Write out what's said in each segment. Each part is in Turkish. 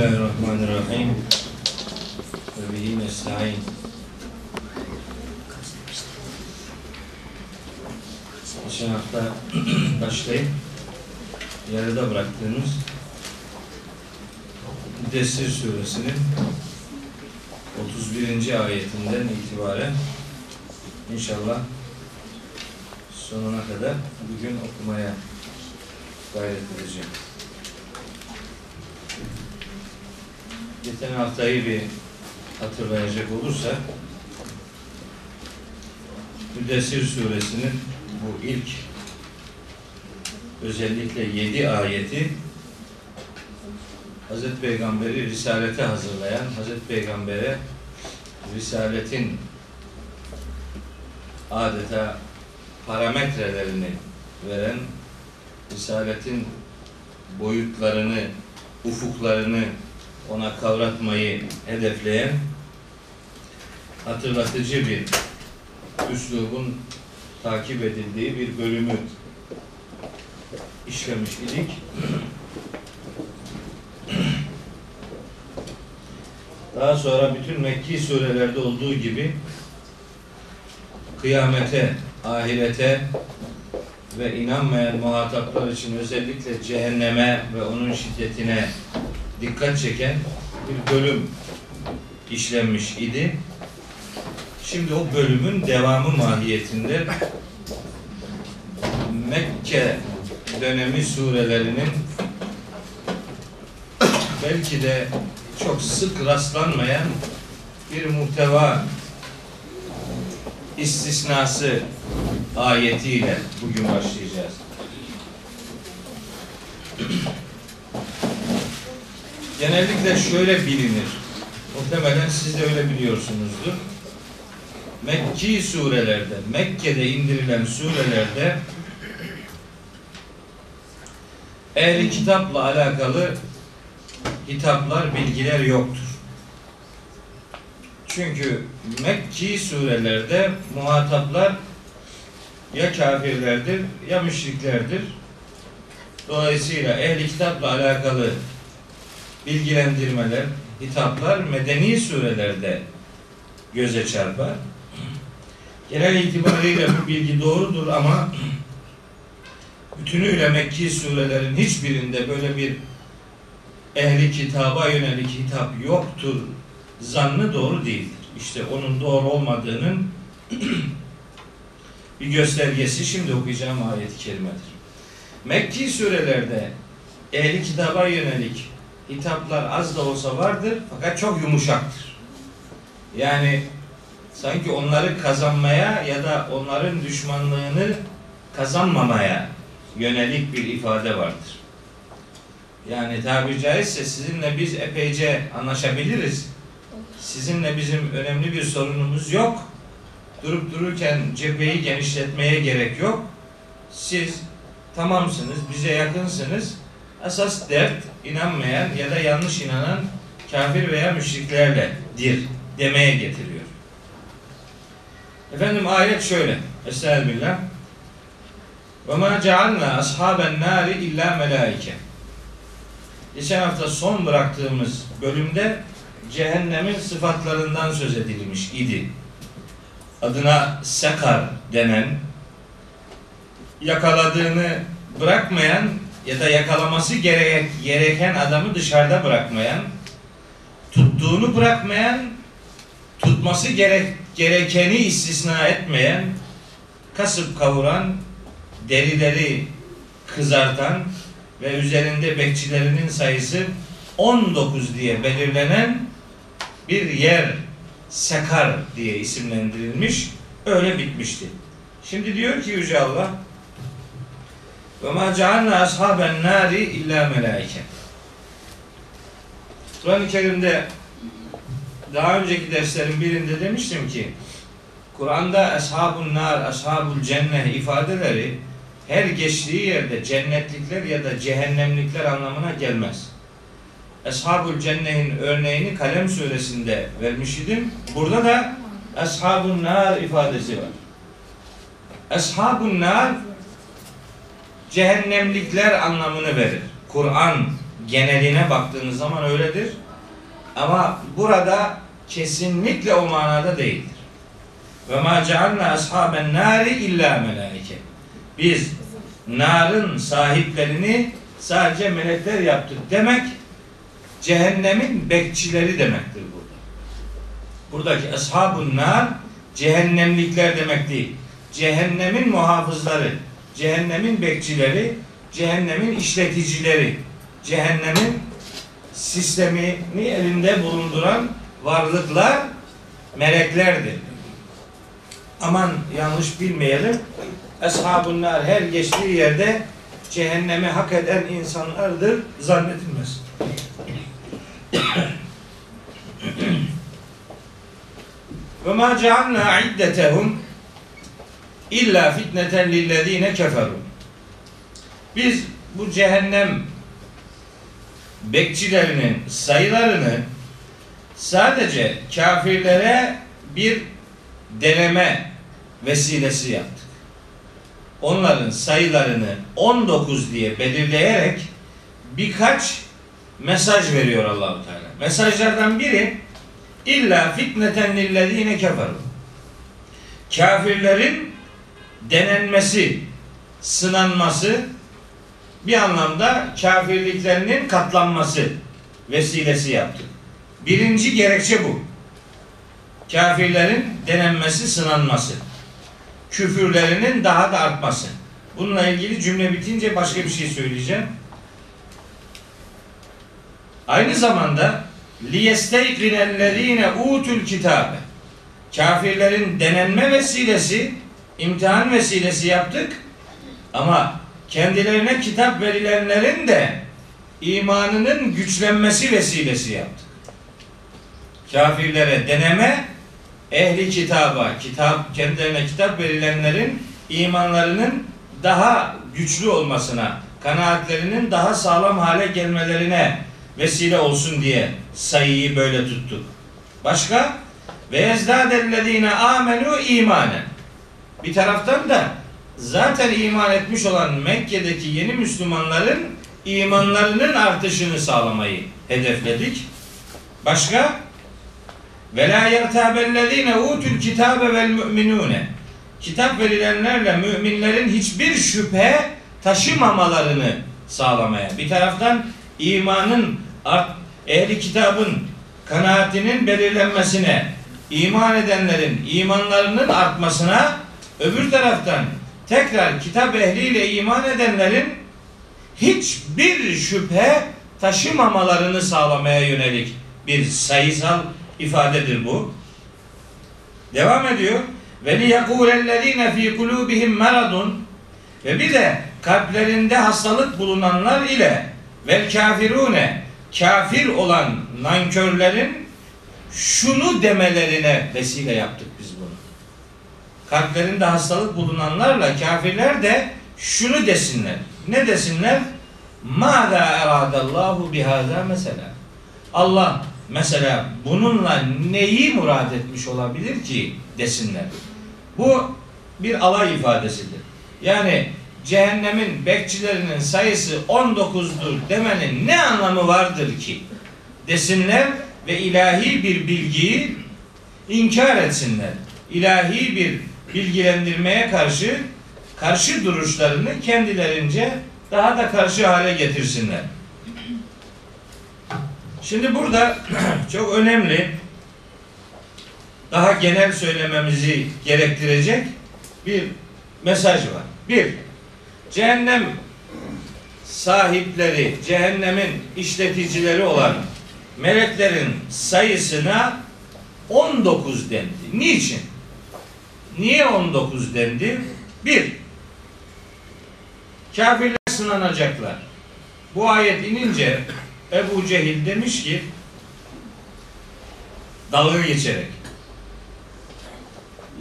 Bismillahirrahmanirrahim. Ve bihi nesta'in. Geçen hafta başlayıp yarıda bıraktığımız Müddessir suresinin 31. ayetinden itibaren inşallah sonuna kadar bugün okumaya gayret edeceğim. Geçen haftayı bir hatırlayacak olursak Müddessir suresinin bu ilk özellikle yedi ayeti Hazreti Peygamber'i Risalete hazırlayan, Hazreti Peygamber'e Risaletin adeta parametrelerini veren, Risaletin boyutlarını, ufuklarını ona kavratmayı hedefleyen hatırlatıcı bir üslubun takip edildiği bir bölümü işlemiş idik. Daha sonra bütün Mekki surelerde olduğu gibi kıyamete, ahirete ve inanmayan muhataplar için özellikle cehenneme ve onun şiddetine dikkat çeken bir bölüm işlenmiş idi. Şimdi o bölümün devamı mahiyetinde Mekke dönemi surelerinin belki de çok sık rastlanmayan bir muhteva istisnası ayetiyle bugün başlayacağız. Genellikle şöyle bilinir. Muhtemelen siz de öyle biliyorsunuzdur. Mekki surelerde, Mekke'de indirilen surelerde ehli kitapla alakalı hitaplar, bilgiler yoktur. Çünkü Mekki surelerde muhataplar ya kafirlerdir ya müşriklerdir. Dolayısıyla ehli kitapla alakalı bilgilendirmeler, hitaplar medeni surelerde göze çarpar. Genel itibariyle bu bilgi doğrudur ama bütünüyle Mekki surelerin hiçbirinde böyle bir ehli kitaba yönelik hitap yoktur zannı doğru değildir. İşte onun doğru olmadığının bir göstergesi şimdi okuyacağım ayet-i kerimedir. Mekki surelerde ehli kitaba yönelik hitaplar az da olsa vardır fakat çok yumuşaktır. Yani sanki onları kazanmaya ya da onların düşmanlığını kazanmamaya yönelik bir ifade vardır. Yani tabiri caizse sizinle biz epeyce anlaşabiliriz. Sizinle bizim önemli bir sorunumuz yok. Durup dururken cepheyi genişletmeye gerek yok. Siz tamamsınız, bize yakınsınız. Esas dert inanmayan ya da yanlış inanan kafir veya müşriklerle dir demeye getiriyor. Efendim ayet şöyle. Estağfirullah. Ve ma cealna ashaben nari illa melaike. Geçen hafta son bıraktığımız bölümde cehennemin sıfatlarından söz edilmiş idi. Adına sekar denen yakaladığını bırakmayan ya da yakalaması gereken adamı dışarıda bırakmayan, tuttuğunu bırakmayan, tutması gerek, gerekeni istisna etmeyen, kasıp kavuran, derileri kızartan ve üzerinde bekçilerinin sayısı 19 diye belirlenen bir yer Sekar diye isimlendirilmiş. Öyle bitmişti. Şimdi diyor ki Yüce Allah ve ma cealna ashaben nari illa melaike. Kur'an-ı Kerim'de daha önceki derslerin birinde demiştim ki Kur'an'da ashabun nar, ashabul cenneh ifadeleri her geçtiği yerde cennetlikler ya da cehennemlikler anlamına gelmez. Eshabul Cenneh'in örneğini Kalem suresinde vermiş idim. Burada da Eshabun Nar ifadesi var. Eshabun Nar cehennemlikler anlamını verir. Kur'an geneline baktığınız zaman öyledir. Ama burada kesinlikle o manada değildir. Ve ma cealna ashaben nari illa melaike. Biz narın sahiplerini sadece melekler yaptık demek cehennemin bekçileri demektir burada. Buradaki ashabun nar cehennemlikler demek değil. Cehennemin muhafızları, cehennemin bekçileri, cehennemin işleticileri, cehennemin sistemini elinde bulunduran varlıklar meleklerdir. Aman yanlış bilmeyelim. Eshabun nar her geçtiği yerde cehennemi hak eden insanlardır zannedilmez. Ve ma cealna iddetehum illa fitneten lillezine keferu. Biz bu cehennem bekçilerinin sayılarını sadece kafirlere bir deneme vesilesi yaptık. Onların sayılarını 19 diye belirleyerek birkaç mesaj veriyor Allahu Teala. Mesajlardan biri illa fitneten lillezine keferu. Kafirlerin denenmesi, sınanması bir anlamda kafirliklerinin katlanması vesilesi yaptık. Birinci gerekçe bu. Kafirlerin denenmesi, sınanması. Küfürlerinin daha da artması. Bununla ilgili cümle bitince başka bir şey söyleyeceğim. Aynı zamanda liyesteyqinellezine utul kitabe kafirlerin denenme vesilesi imtihan vesilesi yaptık ama kendilerine kitap verilenlerin de imanının güçlenmesi vesilesi yaptık. Kafirlere deneme, ehli kitaba, kitap kendilerine kitap verilenlerin imanlarının daha güçlü olmasına, kanaatlerinin daha sağlam hale gelmelerine vesile olsun diye sayıyı böyle tuttuk. Başka? Ve ezdâdellezîne amenu imanen. Bir taraftan da zaten iman etmiş olan Mekke'deki yeni Müslümanların imanlarının artışını sağlamayı hedefledik. Başka? Ve la yertabellezine utul kitabe vel mu'minune. Kitap verilenlerle müminlerin hiçbir şüphe taşımamalarını sağlamaya. Bir taraftan imanın ehli kitabın kanaatinin belirlenmesine, iman edenlerin imanlarının artmasına, öbür taraftan tekrar kitap ehliyle iman edenlerin hiçbir şüphe taşımamalarını sağlamaya yönelik bir sayısal ifadedir bu. Devam ediyor. Ve liyekulellezine fi kulubihim maradun ve bir de kalplerinde hastalık bulunanlar ile vel kafirune kafir olan nankörlerin şunu demelerine vesile yaptık. Kalplerinde hastalık bulunanlarla kafirler de şunu desinler. Ne desinler? Mâzâ eradallahu bihâzâ mesela. Allah mesela bununla neyi murad etmiş olabilir ki desinler. Bu bir alay ifadesidir. Yani cehennemin bekçilerinin sayısı 19'dur demenin ne anlamı vardır ki desinler ve ilahi bir bilgiyi inkar etsinler. İlahi bir bilgilendirmeye karşı karşı duruşlarını kendilerince daha da karşı hale getirsinler. Şimdi burada çok önemli daha genel söylememizi gerektirecek bir mesaj var. Bir, cehennem sahipleri, cehennemin işleticileri olan meleklerin sayısına 19 dendi. Niçin? Niye 19 dendi? Bir, kafirler sınanacaklar. Bu ayet inince Ebu Cehil demiş ki dalga geçerek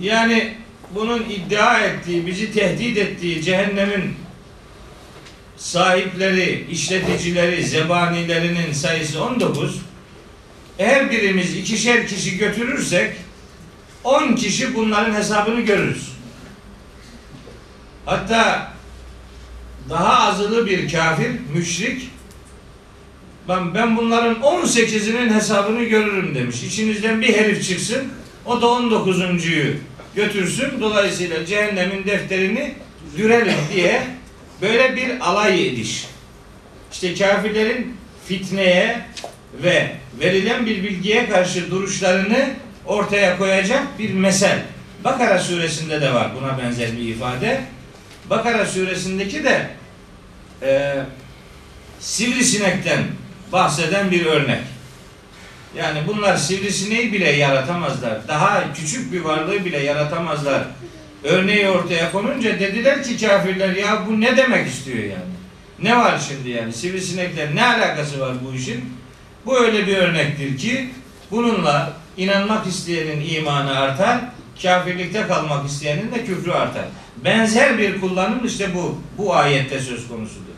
yani bunun iddia ettiği, bizi tehdit ettiği cehennemin sahipleri, işleticileri, zebanilerinin sayısı 19. Her birimiz ikişer kişi götürürsek 10 kişi bunların hesabını görürüz. Hatta daha azılı bir kafir, müşrik Ben, ben bunların 18'inin hesabını görürüm demiş. İçinizden bir herif çıksın. O da 19.yu götürsün. Dolayısıyla cehennemin defterini dürelim diye böyle bir alay ediş. İşte kafirlerin fitneye ve verilen bir bilgiye karşı duruşlarını ortaya koyacak bir mesel. Bakara suresinde de var buna benzer bir ifade. Bakara suresindeki de e, sivrisinekten bahseden bir örnek. Yani bunlar sivrisineği bile yaratamazlar. Daha küçük bir varlığı bile yaratamazlar. Örneği ortaya konunca dediler ki kafirler ya bu ne demek istiyor yani? Ne var şimdi yani? Sivrisinekler ne alakası var bu işin? Bu öyle bir örnektir ki bununla inanmak isteyenin imanı artar, kafirlikte kalmak isteyenin de küfrü artar. Benzer bir kullanım işte bu bu ayette söz konusudur.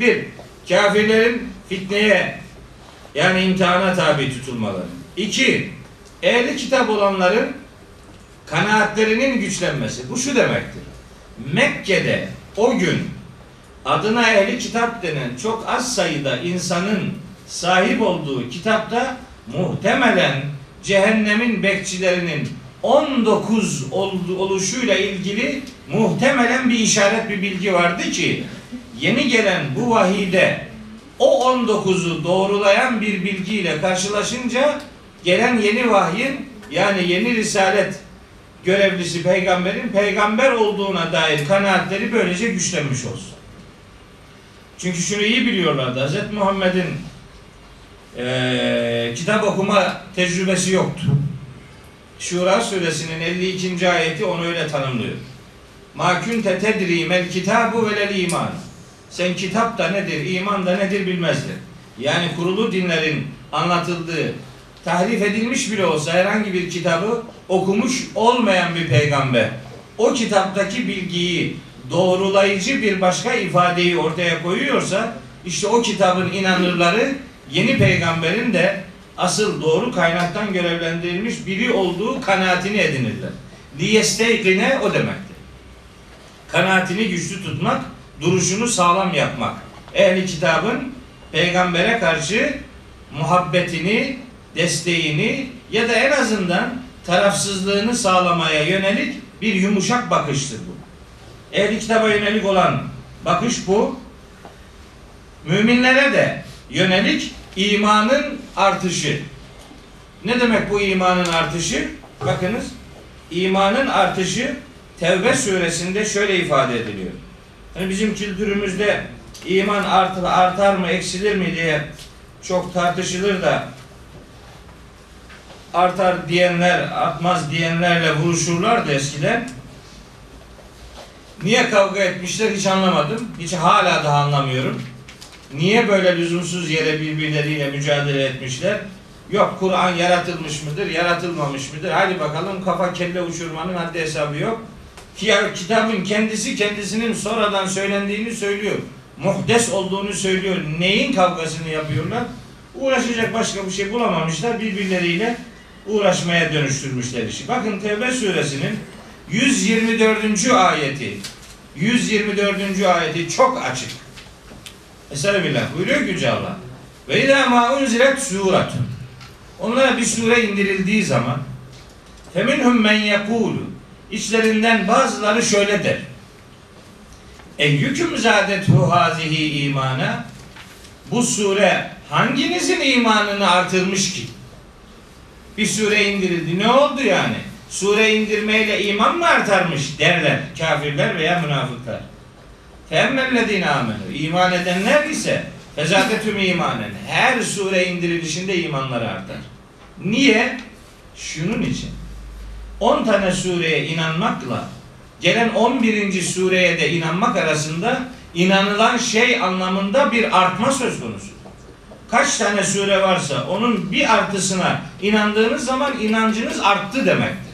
Bir, kafirlerin fitneye yani imtihana tabi tutulmaları. İki, ehli kitap olanların kanaatlerinin güçlenmesi. Bu şu demektir. Mekke'de o gün adına ehli kitap denen çok az sayıda insanın sahip olduğu kitapta muhtemelen cehennemin bekçilerinin 19 oluşuyla ilgili muhtemelen bir işaret bir bilgi vardı ki yeni gelen bu vahide o 19'u doğrulayan bir bilgiyle karşılaşınca gelen yeni vahyin yani yeni risalet görevlisi peygamberin peygamber olduğuna dair kanaatleri böylece güçlenmiş olsun. Çünkü şunu iyi biliyorlardı. Hz. Muhammed'in e, kitap okuma tecrübesi yoktu. Şura suresinin 52. ayeti onu öyle tanımlıyor. Ma kunte tedri mel kitabu velel iman. Sen kitap da nedir, iman da nedir bilmezdin. Yani kurulu dinlerin anlatıldığı, tahrif edilmiş bile olsa herhangi bir kitabı okumuş olmayan bir peygamber o kitaptaki bilgiyi doğrulayıcı bir başka ifadeyi ortaya koyuyorsa işte o kitabın inanırları yeni peygamberin de asıl doğru kaynaktan görevlendirilmiş biri olduğu kanaatini edinirler. Liyesteykine o demektir. Kanaatini güçlü tutmak, duruşunu sağlam yapmak. Ehli kitabın peygambere karşı muhabbetini, desteğini ya da en azından tarafsızlığını sağlamaya yönelik bir yumuşak bakıştır bu. Ehli kitaba yönelik olan bakış bu. Müminlere de yönelik imanın artışı. Ne demek bu imanın artışı? Bakınız imanın artışı Tevbe suresinde şöyle ifade ediliyor. Hani bizim kültürümüzde iman artar, artar mı eksilir mi diye çok tartışılır da artar diyenler artmaz diyenlerle vuruşurlardı eskiden. Niye kavga etmişler hiç anlamadım. Hiç hala daha anlamıyorum. Niye böyle lüzumsuz yere birbirleriyle mücadele etmişler? Yok Kur'an yaratılmış mıdır, yaratılmamış mıdır? Hadi bakalım kafa kelle uçurmanın haddi hesabı yok. Kitabın kendisi kendisinin sonradan söylendiğini söylüyor. Muhdes olduğunu söylüyor. Neyin kavgasını yapıyorlar? Uğraşacak başka bir şey bulamamışlar. Birbirleriyle uğraşmaya dönüştürmüşler işi. Bakın Tevbe suresinin 124. ayeti 124. ayeti çok açık. Estağfirullah. Buyuruyor ki Yüce Allah. Ve idâ mâ unzilet suratun. Onlara bir sure indirildiği zaman feminhum men yekûlu İçlerinden bazıları şöyle der. Eyyüküm zâdethu hazihi imana Bu sure hanginizin imanını artırmış ki? Bir sure indirildi. Ne oldu yani? Sure indirmeyle iman mı artarmış derler kafirler veya münafıklar. Femmellezine amenu. İman edenler ise fezâtetüm imanen. Her sure indirilişinde imanları artar. Niye? Şunun için. 10 tane sureye inanmakla gelen 11. sureye de inanmak arasında inanılan şey anlamında bir artma söz konusu. Kaç tane sure varsa onun bir artısına inandığınız zaman inancınız arttı demektir.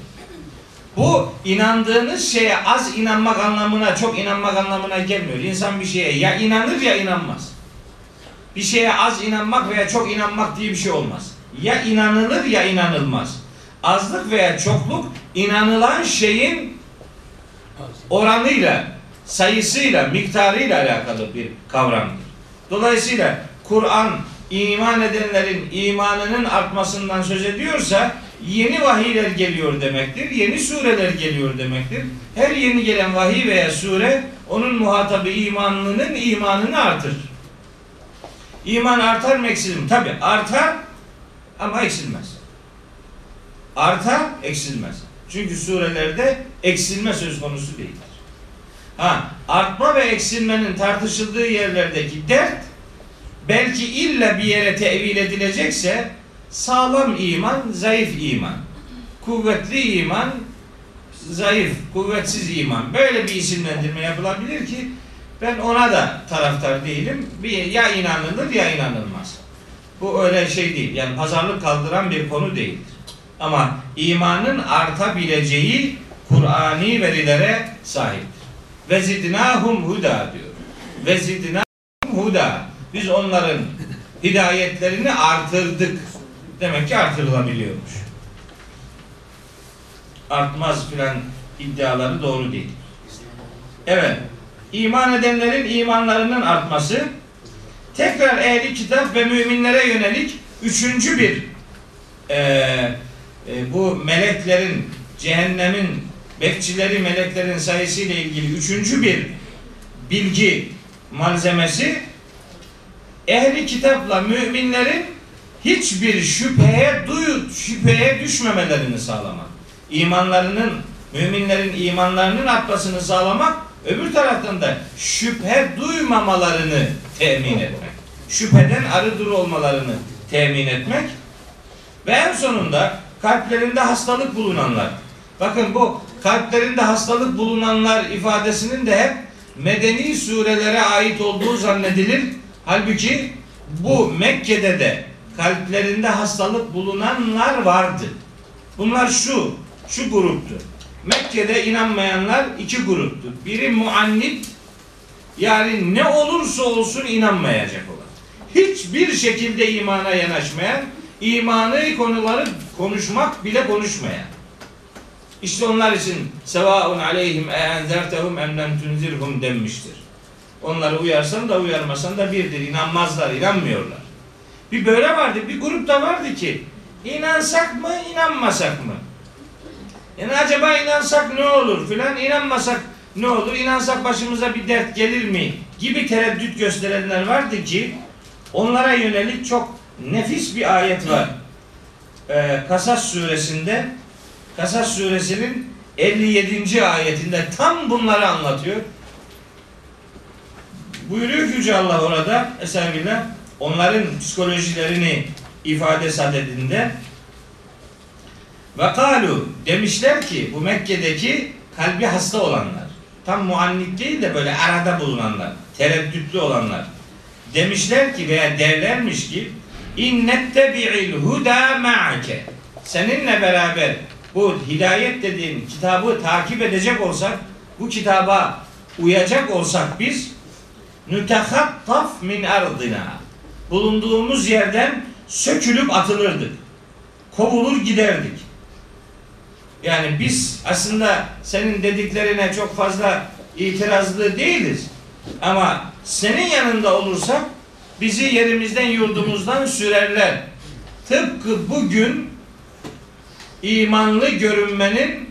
Bu inandığınız şeye az inanmak anlamına, çok inanmak anlamına gelmiyor. İnsan bir şeye ya inanır ya inanmaz. Bir şeye az inanmak veya çok inanmak diye bir şey olmaz. Ya inanılır ya inanılmaz. Azlık veya çokluk inanılan şeyin oranıyla, sayısıyla, miktarıyla alakalı bir kavramdır. Dolayısıyla Kur'an iman edenlerin imanının artmasından söz ediyorsa yeni vahiyler geliyor demektir. Yeni sureler geliyor demektir. Her yeni gelen vahiy veya sure onun muhatabı imanlının imanını artırır. İman artar mı eksilir mi? Tabi artar ama eksilmez. Artar, eksilmez. Çünkü surelerde eksilme söz konusu değildir. Ha, artma ve eksilmenin tartışıldığı yerlerdeki dert belki illa bir yere tevil edilecekse sağlam iman, zayıf iman. Kuvvetli iman, zayıf, kuvvetsiz iman. Böyle bir isimlendirme yapılabilir ki ben ona da taraftar değilim. Bir, ya inanılır ya inanılmaz. Bu öyle şey değil. Yani pazarlık kaldıran bir konu değildir. Ama imanın artabileceği Kur'ani verilere sahiptir. Ve zidnahum huda diyor. Ve zidnahum huda. Biz onların hidayetlerini artırdık. Demek ki artırılabiliyormuş. Artmaz filan iddiaları doğru değil. Evet. İman edenlerin imanlarının artması tekrar ehli kitap ve müminlere yönelik üçüncü bir e, e, bu meleklerin cehennemin bekçileri meleklerin sayısı ile ilgili üçüncü bir bilgi malzemesi ehli kitapla müminlerin hiçbir şüpheye duyu, şüpheye düşmemelerini sağlamak. İmanlarının, müminlerin imanlarının artmasını sağlamak, öbür taraftan da şüphe duymamalarını temin etmek. Şüpheden arı duru olmalarını temin etmek ve en sonunda kalplerinde hastalık bulunanlar. Bakın bu kalplerinde hastalık bulunanlar ifadesinin de hep medeni surelere ait olduğu zannedilir. Halbuki bu Mekke'de de kalplerinde hastalık bulunanlar vardı. Bunlar şu, şu gruptu. Mekke'de inanmayanlar iki gruptu. Biri muannit yani ne olursa olsun inanmayacak olan. Hiçbir şekilde imana yanaşmayan, imanı konuları konuşmak bile konuşmayan. İşte onlar için sevaun aleyhim e enzertehum em lem tunzirhum denmiştir. Onları uyarsan da uyarmasan da birdir. İnanmazlar, inanmıyorlar. Bir böyle vardı, bir grup da vardı ki inansak mı, inanmasak mı? Yani acaba inansak ne olur filan, inanmasak ne olur, inansak başımıza bir dert gelir mi? Gibi tereddüt gösterenler vardı ki onlara yönelik çok nefis bir ayet var. Ee, Kasas suresinde Kasas suresinin 57. ayetinde tam bunları anlatıyor. Buyuruyor Yüce Allah orada Eserbillah onların psikolojilerini ifade sadedinde ve kalu demişler ki bu Mekke'deki kalbi hasta olanlar tam muannit değil de böyle arada bulunanlar tereddütlü olanlar demişler ki veya derlermiş ki innettebi'il huda ma'ake seninle beraber bu hidayet dediğin kitabı takip edecek olsak bu kitaba uyacak olsak biz nütehattaf min ardina bulunduğumuz yerden sökülüp atılırdık. Kovulur giderdik. Yani biz aslında senin dediklerine çok fazla itirazlı değiliz. Ama senin yanında olursak bizi yerimizden yurdumuzdan sürerler. Tıpkı bugün imanlı görünmenin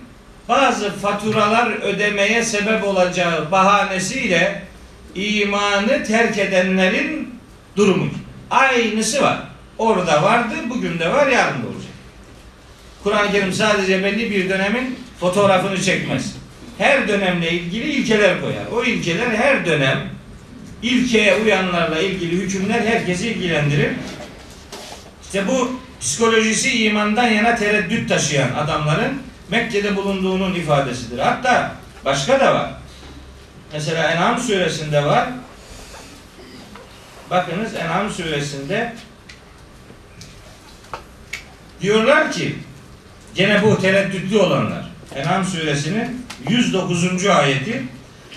bazı faturalar ödemeye sebep olacağı bahanesiyle imanı terk edenlerin durumu. Aynısı var. Orada vardı, bugün de var, yarın da olacak. Kur'an-ı Kerim sadece belli bir dönemin fotoğrafını çekmez. Her dönemle ilgili ilkeler koyar. O ilkeler her dönem ilkeye uyanlarla ilgili hükümler herkesi ilgilendirir. İşte bu psikolojisi imandan yana tereddüt taşıyan adamların Mekke'de bulunduğunun ifadesidir. Hatta başka da var. Mesela En'am suresinde var. Bakınız En'am suresinde diyorlar ki gene bu tereddütlü olanlar En'am suresinin 109. ayeti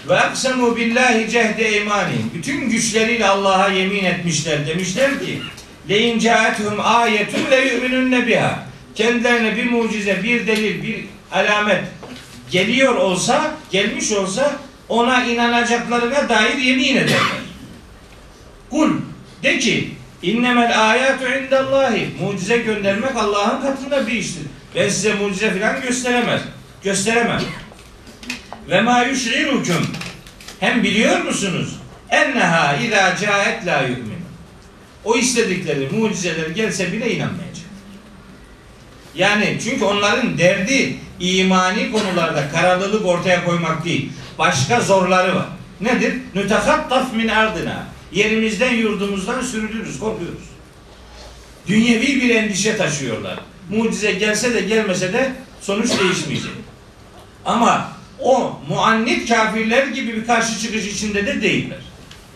ve aksemu billahi cehde imani bütün güçleriyle Allah'a yemin etmişler demişler ki leyin caethum ayetun le yu'minunne biha kendilerine bir mucize, bir delil, bir alamet geliyor olsa, gelmiş olsa ona inanacaklarına dair yemin ederler. Kul de ki İnnemel ayatu indallahi. Mucize göndermek Allah'ın katında bir iştir. Ben size mucize falan gösteremez. Gösteremem. Ve ma yuş'irukum. Hem biliyor musunuz? Enneha izâ câet la yu'min. O istedikleri mucizeler gelse bile inanmayacak. Yani çünkü onların derdi imani konularda kararlılık ortaya koymak değil. Başka zorları var. Nedir? Nütehattaf min ardına. Yerimizden yurdumuzdan sürülürüz, korkuyoruz. Dünyevi bir endişe taşıyorlar. Mucize gelse de gelmese de sonuç değişmeyecek. Ama o muannit kafirler gibi bir karşı çıkış içinde de değiller.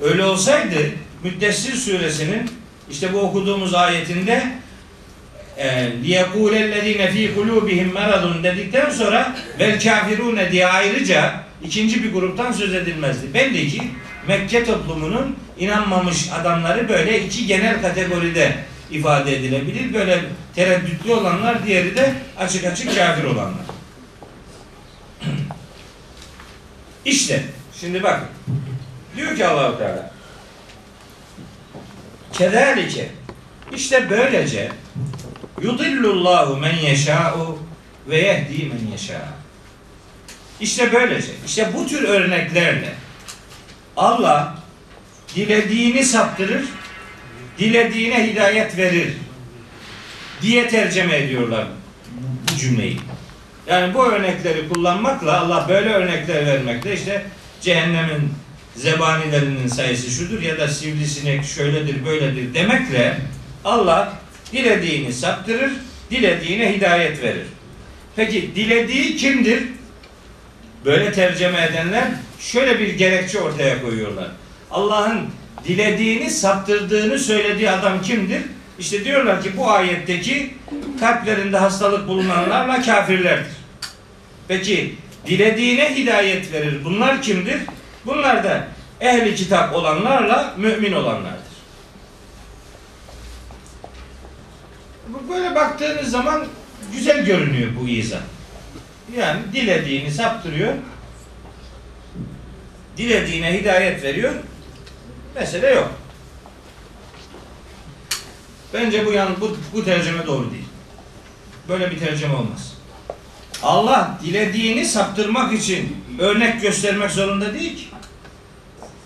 Öyle olsaydı Müddessir suresinin işte bu okuduğumuz ayetinde لِيَقُولَ الَّذ۪ينَ ف۪ي قُلُوبِهِمْ مَرَضٌ dedikten sonra vel kafirune diye ayrıca ikinci bir gruptan söz edilmezdi. Belli ki Mekke toplumunun inanmamış adamları böyle iki genel kategoride ifade edilebilir. Böyle tereddütlü olanlar, diğeri de açık açık kafir olanlar. İşte şimdi bakın. Diyor ki Allahu Teala Kederlike işte böylece yudillullahu men yeşâ'u ve yehdi men yeşâ. İşte böylece, işte bu tür örneklerle Allah dilediğini saptırır, dilediğine hidayet verir diye tercüme ediyorlar bu cümleyi. Yani bu örnekleri kullanmakla Allah böyle örnekler vermekle işte cehennemin zebanilerinin sayısı şudur ya da sivrisinek şöyledir böyledir demekle Allah dilediğini saptırır, dilediğine hidayet verir. Peki dilediği kimdir? Böyle tercüme edenler şöyle bir gerekçe ortaya koyuyorlar. Allah'ın dilediğini saptırdığını söylediği adam kimdir? İşte diyorlar ki bu ayetteki kalplerinde hastalık bulunanlarla kafirlerdir. Peki dilediğine hidayet verir. Bunlar kimdir? Bunlar da ehli kitap olanlarla mümin olanlardır. Böyle baktığınız zaman güzel görünüyor bu izah. Yani dilediğini saptırıyor. Dilediğine hidayet veriyor. Mesele yok. Bence bu yan bu, bu tercüme doğru değil. Böyle bir tercüme olmaz. Allah dilediğini saptırmak için örnek göstermek zorunda değil ki.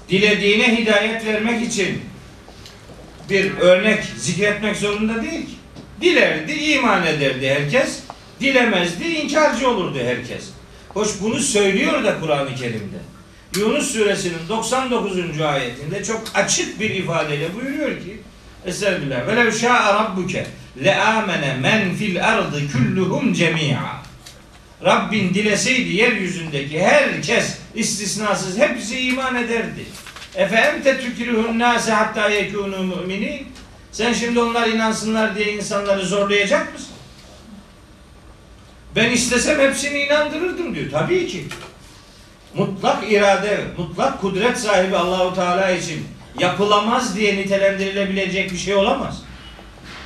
Dilediğine hidayet vermek için bir örnek zikretmek zorunda değil ki. Dilerdi, iman ederdi herkes. Dilemezdi, inkarcı olurdu herkes. Hoş bunu söylüyor da Kur'an-ı Kerim'de. Yunus suresinin 99. ayetinde çok açık bir ifadeyle buyuruyor ki Estağfirullah. Velev şa'a rabbuke le amene men fil ardı kulluhum cemi'a. Rabbin dileseydi yeryüzündeki herkes istisnasız hepsi iman ederdi. Efe ente tükrihu'n nase hatta yekûnû müminin. Sen şimdi onlar inansınlar diye insanları zorlayacak mısın? Ben istesem hepsini inandırırdım diyor. Tabii ki. Mutlak irade, mutlak kudret sahibi Allahu Teala için yapılamaz diye nitelendirilebilecek bir şey olamaz.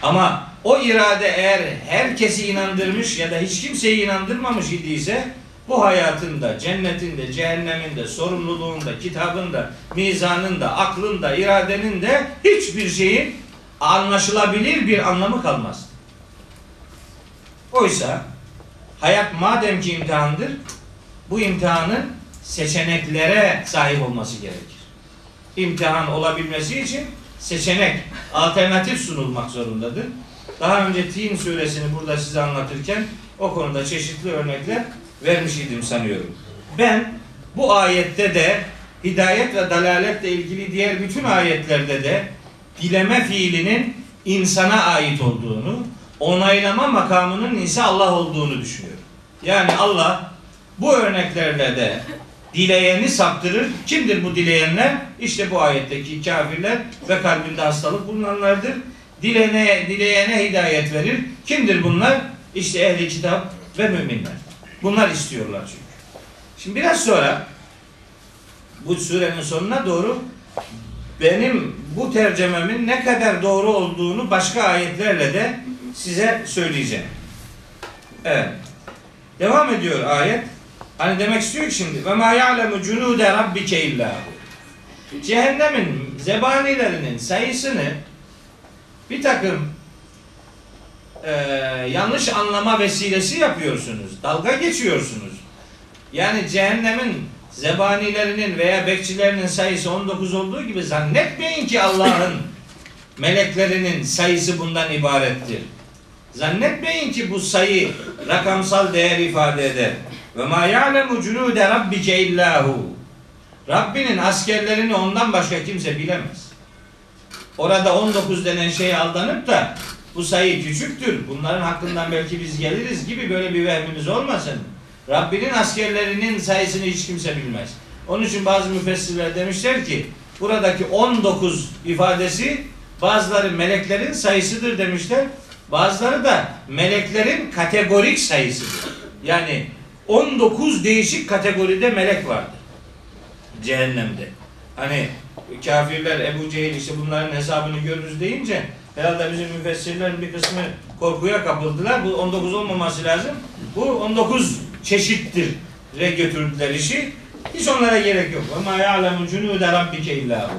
Ama o irade eğer herkesi inandırmış ya da hiç kimseyi inandırmamış idiyse bu hayatında, cennetinde, cehenneminde, sorumluluğunda, kitabında, mizanında, aklında, iradenin de hiçbir şeyin anlaşılabilir bir anlamı kalmaz. Oysa hayat madem ki imtihandır, bu imtihanın seçeneklere sahip olması gerekir. İmtihan olabilmesi için seçenek, alternatif sunulmak zorundadır. Daha önce Tin suresini burada size anlatırken o konuda çeşitli örnekler vermiş idim sanıyorum. Ben bu ayette de hidayet ve dalaletle ilgili diğer bütün ayetlerde de dileme fiilinin insana ait olduğunu, onaylama makamının ise Allah olduğunu düşünüyorum. Yani Allah bu örneklerle de dileyeni saptırır. Kimdir bu dileyenler? İşte bu ayetteki kafirler ve kalbinde hastalık bulunanlardır. Dilene, dileyene hidayet verir. Kimdir bunlar? İşte ehli kitap ve müminler. Bunlar istiyorlar çünkü. Şimdi biraz sonra bu surenin sonuna doğru benim bu tercememin ne kadar doğru olduğunu başka ayetlerle de size söyleyeceğim. Evet. Devam ediyor ayet. Hani demek istiyor ki şimdi ve ma ya'lemu cunude rabbike illa Cehennemin zebanilerinin sayısını bir takım e, yanlış anlama vesilesi yapıyorsunuz. Dalga geçiyorsunuz. Yani cehennemin zebanilerinin veya bekçilerinin sayısı 19 olduğu gibi zannetmeyin ki Allah'ın meleklerinin sayısı bundan ibarettir. Zannetmeyin ki bu sayı rakamsal değer ifade eder. Ve ma ya'lemu cunude rabbike illahu. Rabbinin askerlerini ondan başka kimse bilemez. Orada 19 denen şeye aldanıp da bu sayı küçüktür. Bunların hakkından belki biz geliriz gibi böyle bir vehmimiz olmasın. Rabbinin askerlerinin sayısını hiç kimse bilmez. Onun için bazı müfessirler demişler ki buradaki 19 ifadesi bazıları meleklerin sayısıdır demişler. Bazıları da meleklerin kategorik sayısıdır. Yani 19 değişik kategoride melek vardır. Cehennemde. Hani kafirler Ebu Cehil işte bunların hesabını görürüz deyince herhalde bizim müfessirlerin bir kısmı korkuya kapıldılar. Bu 19 olmaması lazım. Bu 19 çeşittir re götürdüler işi. Hiç onlara gerek yok. Ama ya'lemu cunude rabbike illahu.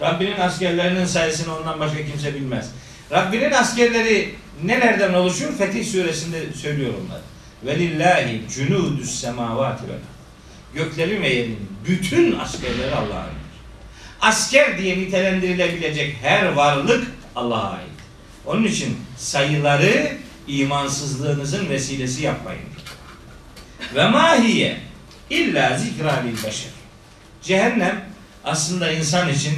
Rabbinin askerlerinin sayısını ondan başka kimse bilmez. Rabbinin askerleri nelerden oluşur? Fetih suresinde söylüyor onlar. Velillahi cunudus semavati vel. Göklerin ve yerin bütün askerleri Allah'a ait. Asker diye nitelendirilebilecek her varlık Allah'a ait. Onun için sayıları imansızlığınızın vesilesi yapmayın. Ve mahiye illa zikra lil beşer. Cehennem aslında insan için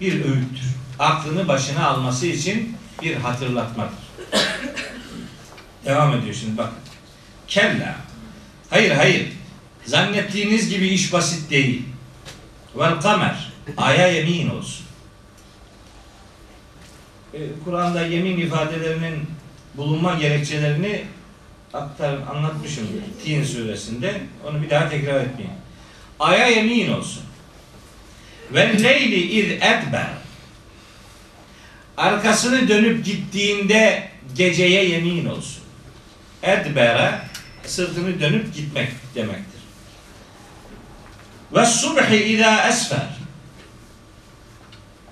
bir öğüttür. Aklını başına alması için bir hatırlatmadır. Devam ediyor şimdi bak. Kella. Hayır hayır. Zannettiğiniz gibi iş basit değil. Vel kamer. Aya yemin olsun. Ee, Kur'an'da yemin ifadelerinin bulunma gerekçelerini aktar, anlatmışımdır. Tin suresinde. Onu bir daha tekrar etmeyeyim. Aya yemin olsun. Ve leyli iz edber. Arkasını dönüp gittiğinde geceye yemin olsun. Edbere sırtını dönüp gitmek demektir. Ve subhi ila esfer.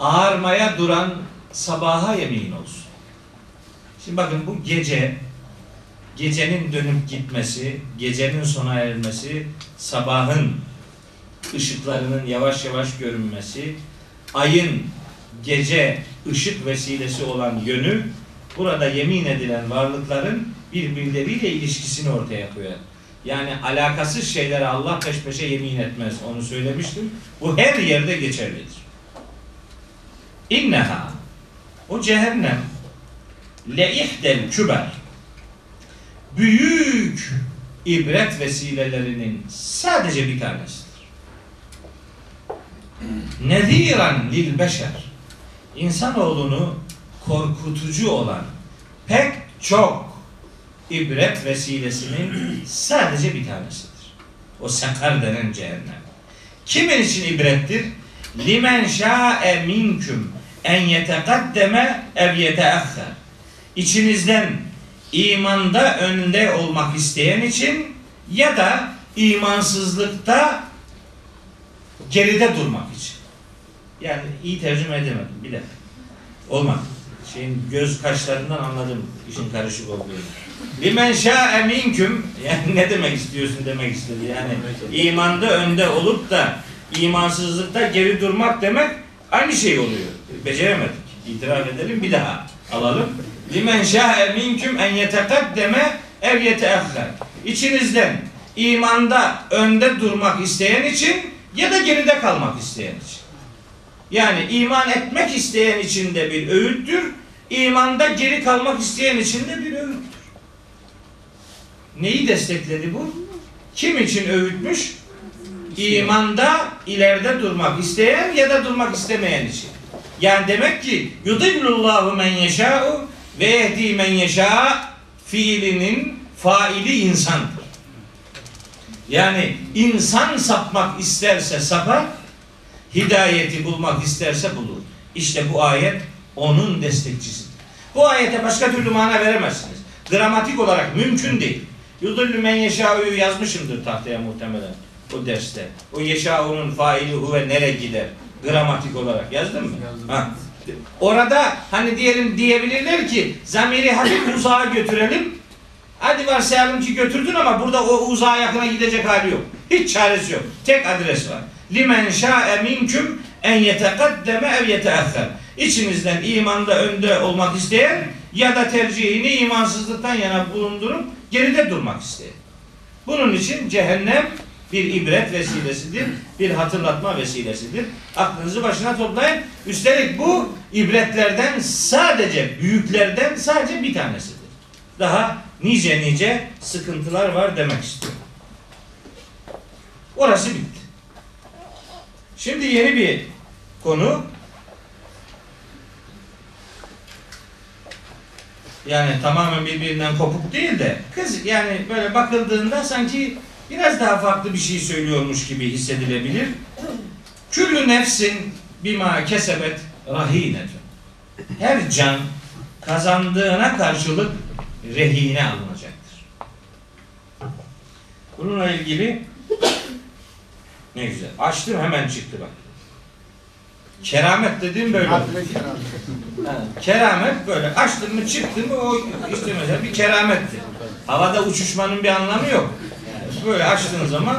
Ağarmaya duran sabaha yemin olsun. Şimdi bakın bu gece gecenin dönüp gitmesi, gecenin sona ermesi, sabahın ışıklarının yavaş yavaş görünmesi, ayın gece ışık vesilesi olan yönü burada yemin edilen varlıkların birbirleriyle ilişkisini ortaya koyar. Yani alakasız şeylere Allah peş peşe yemin etmez. Onu söylemiştim. Bu her yerde geçerlidir. İnneha o cehennem le ihdel küber büyük ibret vesilelerinin sadece bir tanesidir. Neziran lil beşer insanoğlunu korkutucu olan pek çok ibret vesilesinin sadece bir tanesidir. O sakar denen cehennem. Kimin için ibrettir? Limen şa'e minküm en yetekaddeme ev yeteahher. İçinizden imanda önde olmak isteyen için ya da imansızlıkta geride durmak için. Yani iyi tercüme edemedim. Bir dakika. Olmadı. Şeyin göz kaşlarından anladım işin karışık olduğunu. Limen şa'e minküm yani ne demek istiyorsun demek istedi. Yani imanda önde olup da imansızlıkta geri durmak demek aynı şey oluyor. Beceremedik. İtiraf edelim bir daha alalım. Limen şa'e minküm en yetekaddeme ev yeteahher. İçinizden imanda önde durmak isteyen için ya da geride kalmak isteyen için. Yani iman etmek isteyen için de bir öğüttür. İmanda geri kalmak isteyen için de bir öğüttür. Neyi destekledi bu? Kim için öğütmüş? İmanda ileride durmak isteyen ya da durmak istemeyen için. Yani demek ki yudillullahu men yeşâ'u ve yehdi men yeşâ fiilinin faili insandır. Yani insan sapmak isterse sapar, hidayeti bulmak isterse bulur. İşte bu ayet onun destekçisidir. Bu ayete başka türlü mana veremezsiniz. Gramatik olarak mümkün değil. Yudullu men yeşâ'u yazmışımdır tahtaya muhtemelen o derste. O yeşâ'unun faili huve nere gider? Gramatik olarak yazdın mı? Yazdım. Ha. orada hani diyelim diyebilirler ki zamiri hafif uzağa götürelim. Hadi varsayalım ki götürdün ama burada o uzağa yakına gidecek hali yok. Hiç çaresi yok. Tek adres var. Limen şa'e minküm en yetekaddeme ev yeteahher. İçinizden imanda önde olmak isteyen ya da tercihini imansızlıktan yana bulundurup geride durmak isteyen. Bunun için cehennem bir ibret vesilesidir, bir hatırlatma vesilesidir. Aklınızı başına toplayın. Üstelik bu ibretlerden sadece, büyüklerden sadece bir tanesidir. Daha nice nice sıkıntılar var demek istiyorum. Orası bitti. Şimdi yeni bir konu. Yani tamamen birbirinden kopuk değil de kız yani böyle bakıldığında sanki biraz daha farklı bir şey söylüyormuş gibi hissedilebilir. Küllü nefsin bima kesebet rahinetun. Her can kazandığına karşılık rehine alınacaktır. Bununla ilgili ne güzel. Açtım hemen çıktı bak. Keramet dediğim böyle. keramet böyle açtın mı çıktın mı o işte mesela bir keramettir. Havada uçuşmanın bir anlamı yok. Yani böyle açtığın zaman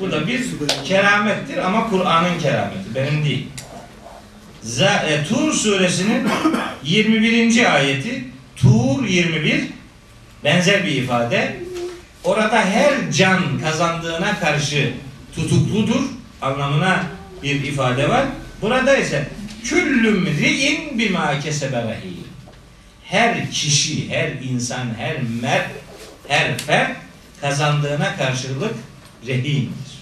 bu da bir keramettir ama Kur'an'ın kerameti benim değil. Z- e, Tur suresinin 21. ayeti Tur 21 benzer bir ifade. Orada her can kazandığına karşı tutukludur anlamına bir ifade var. Burada ise küllüm ri'in bima kesebe rehin. Her kişi, her insan, her mer, her fert kazandığına karşılık rehindir.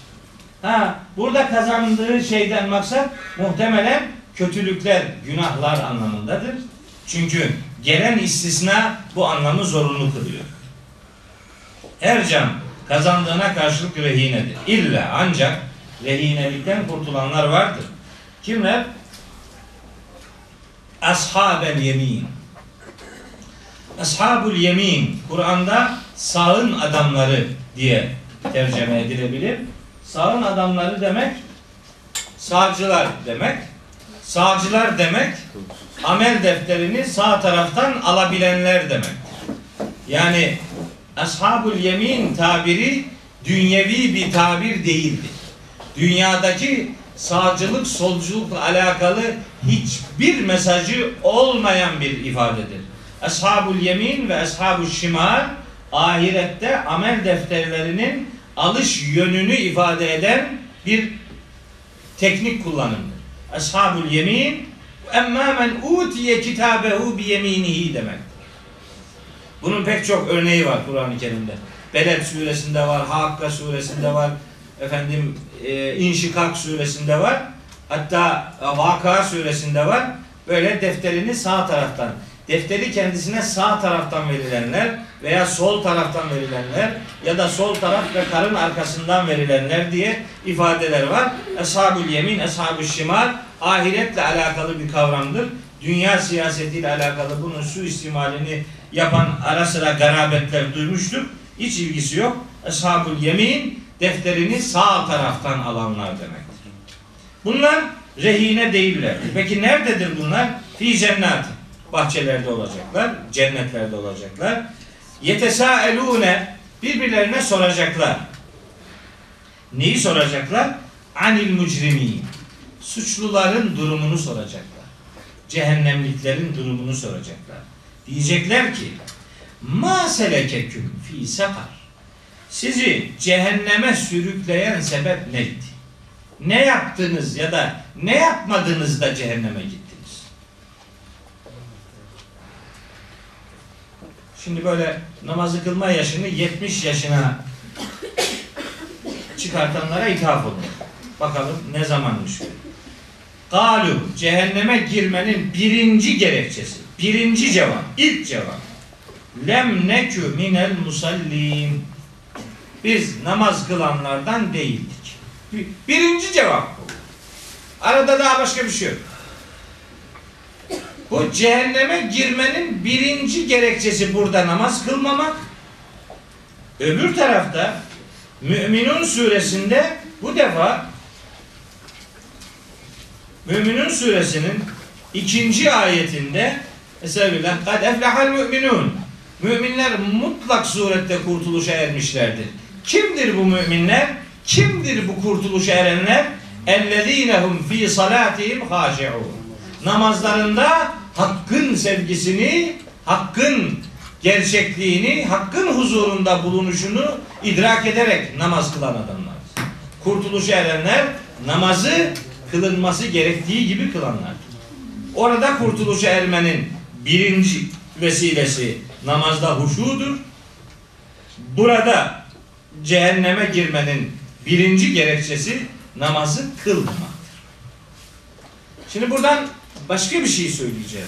Ha, burada kazandığı şeyden maksat muhtemelen kötülükler, günahlar anlamındadır. Çünkü gelen istisna bu anlamı zorunlu kılıyor. Her can kazandığına karşılık rehinedir. İlla ancak rehinelikten kurtulanlar vardır. Kimler? Ashabel yemin. Ashabul yemin Kur'an'da sağın adamları diye tercüme edilebilir. Sağın adamları demek sağcılar demek. Sağcılar demek amel defterini sağ taraftan alabilenler demek. Yani Ashabul yemin tabiri dünyevi bir tabir değildir. Dünyadaki sağcılık solculukla alakalı hiçbir mesajı olmayan bir ifadedir. Ashabul yemin ve ashabul şimal ahirette amel defterlerinin alış yönünü ifade eden bir teknik kullanımdır. Ashabul yemin emma men utiye kitabehu bi yeminihi demektir. Bunun pek çok örneği var Kur'an-ı Kerim'de. Beled suresinde var, Hakka suresinde var, efendim e, İnşikak suresinde var. Hatta e, Vaka suresinde var. Böyle defterini sağ taraftan, defteri kendisine sağ taraftan verilenler veya sol taraftan verilenler ya da sol taraf ve karın arkasından verilenler diye ifadeler var. Eshab-ül yemin, eshab-ül şimal ahiretle alakalı bir kavramdır. Dünya siyasetiyle alakalı bunun suistimalini yapan ara sıra garabetler duymuştuk. Hiç ilgisi yok. Eshab-ül yemin defterini sağ taraftan alanlar demektir. Bunlar rehine değiller. Peki nerededir bunlar? Fi cennet. Bahçelerde olacaklar, cennetlerde olacaklar. Yetesaelune birbirlerine soracaklar. Neyi soracaklar? Anil mucrimin. Suçluların durumunu soracaklar. Cehennemliklerin durumunu soracaklar. Diyecekler ki Ma selekeküm fi sakar. Sizi cehenneme sürükleyen sebep neydi? Ne yaptınız ya da ne yapmadınız da cehenneme gittiniz? Şimdi böyle namazı kılma yaşını 70 yaşına çıkartanlara ithaf olun. Bakalım ne zamanmış bu? Galu cehenneme girmenin birinci gerekçesi, birinci cevap, ilk cevap. Lem nekü minel musallin. Biz namaz kılanlardan değildik. Bir- Birinci cevap bu. Arada daha başka bir şey yok. Bu cehenneme girmenin birinci gerekçesi burada namaz kılmamak. Öbür tarafta Müminun suresinde bu defa Müminun suresinin ikinci ayetinde Estağfirullah. Kad eflehal müminun. Müminler mutlak surette kurtuluşa ermişlerdir. Kimdir bu müminler? Kimdir bu kurtuluşa erenler? Ellezinehum fi salatihim haşi'un. Namazlarında hakkın sevgisini, hakkın gerçekliğini, hakkın huzurunda bulunuşunu idrak ederek namaz kılan adamlar. Kurtuluşa erenler namazı kılınması gerektiği gibi kılanlar. Orada kurtuluşa ermenin birinci vesilesi namazda huşudur. Burada cehenneme girmenin birinci gerekçesi namazı kılmamaktır. Şimdi buradan başka bir şey söyleyeceğim.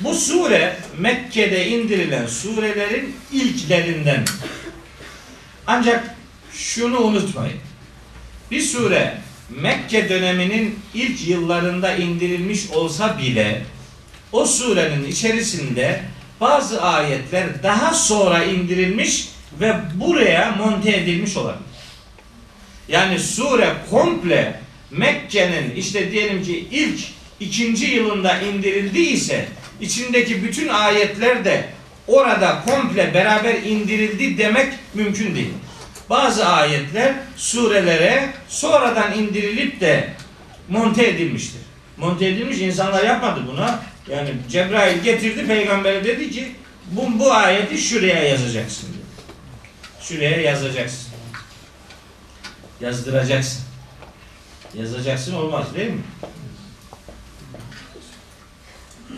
Bu sure Mekke'de indirilen surelerin ilklerinden. Ancak şunu unutmayın. Bir sure Mekke döneminin ilk yıllarında indirilmiş olsa bile o surenin içerisinde bazı ayetler daha sonra indirilmiş ve buraya monte edilmiş olabilir. Yani sure komple Mekke'nin işte diyelim ki ilk ikinci yılında indirildiyse içindeki bütün ayetler de orada komple beraber indirildi demek mümkün değil. Bazı ayetler surelere sonradan indirilip de monte edilmiştir. Monte edilmiş insanlar yapmadı buna. Yani Cebrail getirdi peygambere dedi ki bu, bu ayeti şuraya yazacaksın. Şuraya yazacaksın. Yazdıracaksın. Yazacaksın olmaz değil mi?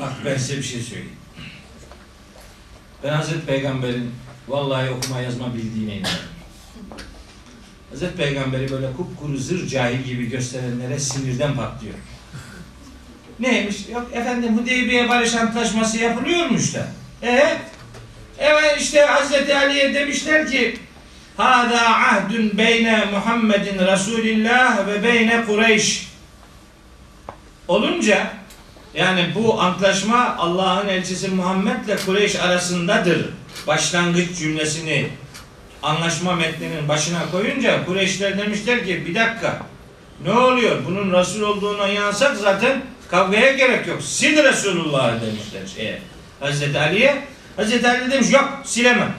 Bak ben size bir şey söyleyeyim. Ben Hazreti Peygamber'in vallahi okuma yazma bildiğine inanıyorum. Hazreti Peygamber'i böyle kupkuru zır cahil gibi gösterenlere sinirden patlıyor. Neymiş? Yok efendim Hudeybiye Barış Antlaşması yapılıyormuş da. E Evet işte Hazreti Ali'ye demişler ki Hada ahdun beyne Muhammedin Resulillah ve beyne Kureyş olunca yani bu antlaşma Allah'ın elçisi Muhammed ile Kureyş arasındadır. Başlangıç cümlesini anlaşma metninin başına koyunca Kureyşler demişler ki bir dakika ne oluyor? Bunun Resul olduğuna inansak zaten kavgaya gerek yok. Sil Resulullah demişler şeye. Hazreti Ali'ye. Hazreti Ali demiş yok silemem.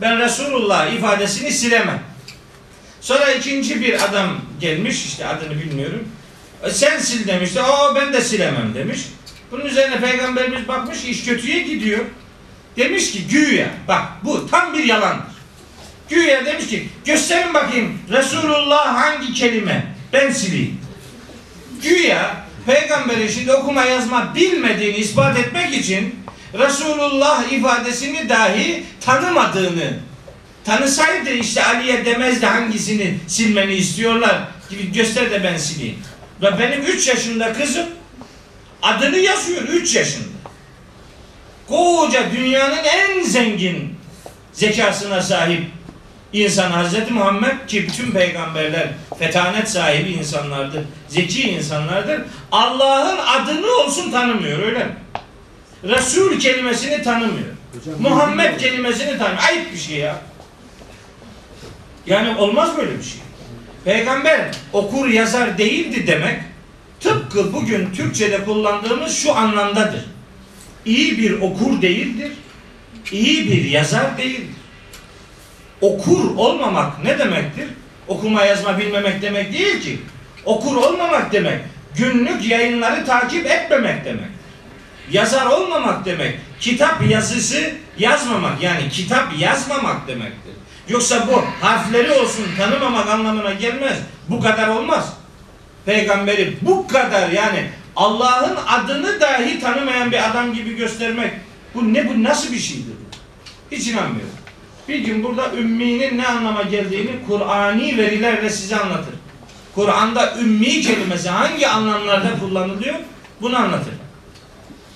Ben Resulullah ifadesini silemem. Sonra ikinci bir adam gelmiş işte adını bilmiyorum. E, sen sil demişti. O ben de silemem demiş. Bunun üzerine peygamberimiz bakmış iş kötüye gidiyor. Demiş ki güya bak bu tam bir yalandır. Güya demiş ki gösterin bakayım Resulullah hangi kelime ben sileyim. Güya peygamberin şimdi okuma yazma bilmediğini ispat etmek için Resulullah ifadesini dahi tanımadığını tanısaydı işte Ali'ye demezdi hangisini silmeni istiyorlar gibi göster de ben sileyim. Ve benim 3 yaşında kızım adını yazıyor 3 yaşında. Koca dünyanın en zengin zekasına sahip insan Hazreti Muhammed ki bütün peygamberler fetanet sahibi insanlardır, zeki insanlardır. Allah'ın adını olsun tanımıyor öyle mi? Resul kelimesini tanımıyor. Hocam, Muhammed bilmiyorum. kelimesini tanımıyor. Ayıp bir şey ya. Yani olmaz böyle bir şey. Peygamber okur yazar değildi demek tıpkı bugün Türkçe'de kullandığımız şu anlamdadır. İyi bir okur değildir. iyi bir yazar değildir. Okur olmamak ne demektir? Okuma yazma bilmemek demek değil ki. Okur olmamak demek günlük yayınları takip etmemek demek. Yazar olmamak demek kitap yazısı yazmamak yani kitap yazmamak demektir. Yoksa bu harfleri olsun tanımamak anlamına gelmez. Bu kadar olmaz. Peygamberi bu kadar yani Allah'ın adını dahi tanımayan bir adam gibi göstermek bu ne bu nasıl bir şeydir bu? Hiç inanmıyorum. Bir gün burada ümminin ne anlama geldiğini Kur'ani verilerle size anlatır. Kur'an'da ümmi kelimesi hangi anlamlarda kullanılıyor bunu anlatır.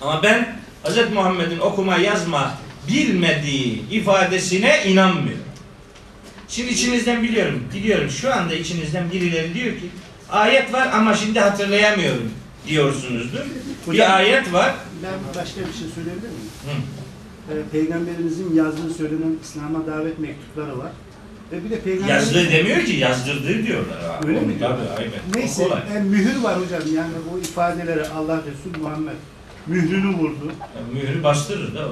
Ama ben Hz. Muhammed'in okuma yazma bilmediği ifadesine inanmıyorum. Şimdi içinizden biliyorum, biliyorum şu anda içinizden birileri diyor ki ayet var ama şimdi hatırlayamıyorum diyorsunuzdur. Hocam- bir ayet var. Ben başka bir şey söyleyebilir miyim? Hı. Ee, Peygamberimizin yazdığı söylenen İslam'a davet mektupları var. E bir de peygamber Yazdığı demiyor ki yazdırdığı diyorlar. Ha, Öyle mi? Tabii aynen. Neyse kolay. e, mühür var hocam yani bu ifadeleri Allah Resulü Muhammed mührünü vurdu. Yani mührü bastırır da.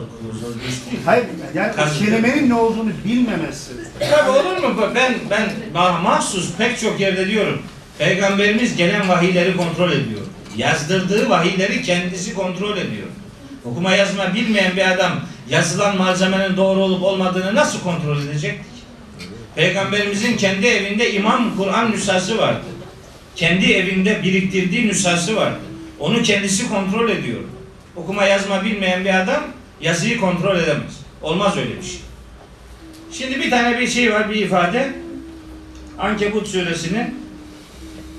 Hayır yani kelimenin ne olduğunu bilmemesi. Tabii olur mu? Ben ben ma- mahsus pek çok yerde diyorum. Peygamberimiz gelen vahiyleri kontrol ediyor. Yazdırdığı vahiyleri kendisi kontrol ediyor. Okuma yazma bilmeyen bir adam yazılan malzemenin doğru olup olmadığını nasıl kontrol edecek? Peygamberimizin kendi evinde imam Kur'an nüshası vardı. Kendi evinde biriktirdiği nüshası vardı. Onu kendisi kontrol ediyor. Okuma yazma bilmeyen bir adam yazıyı kontrol edemez. Olmaz öyle bir şey. Şimdi bir tane bir şey var, bir ifade. Ankebut suresinin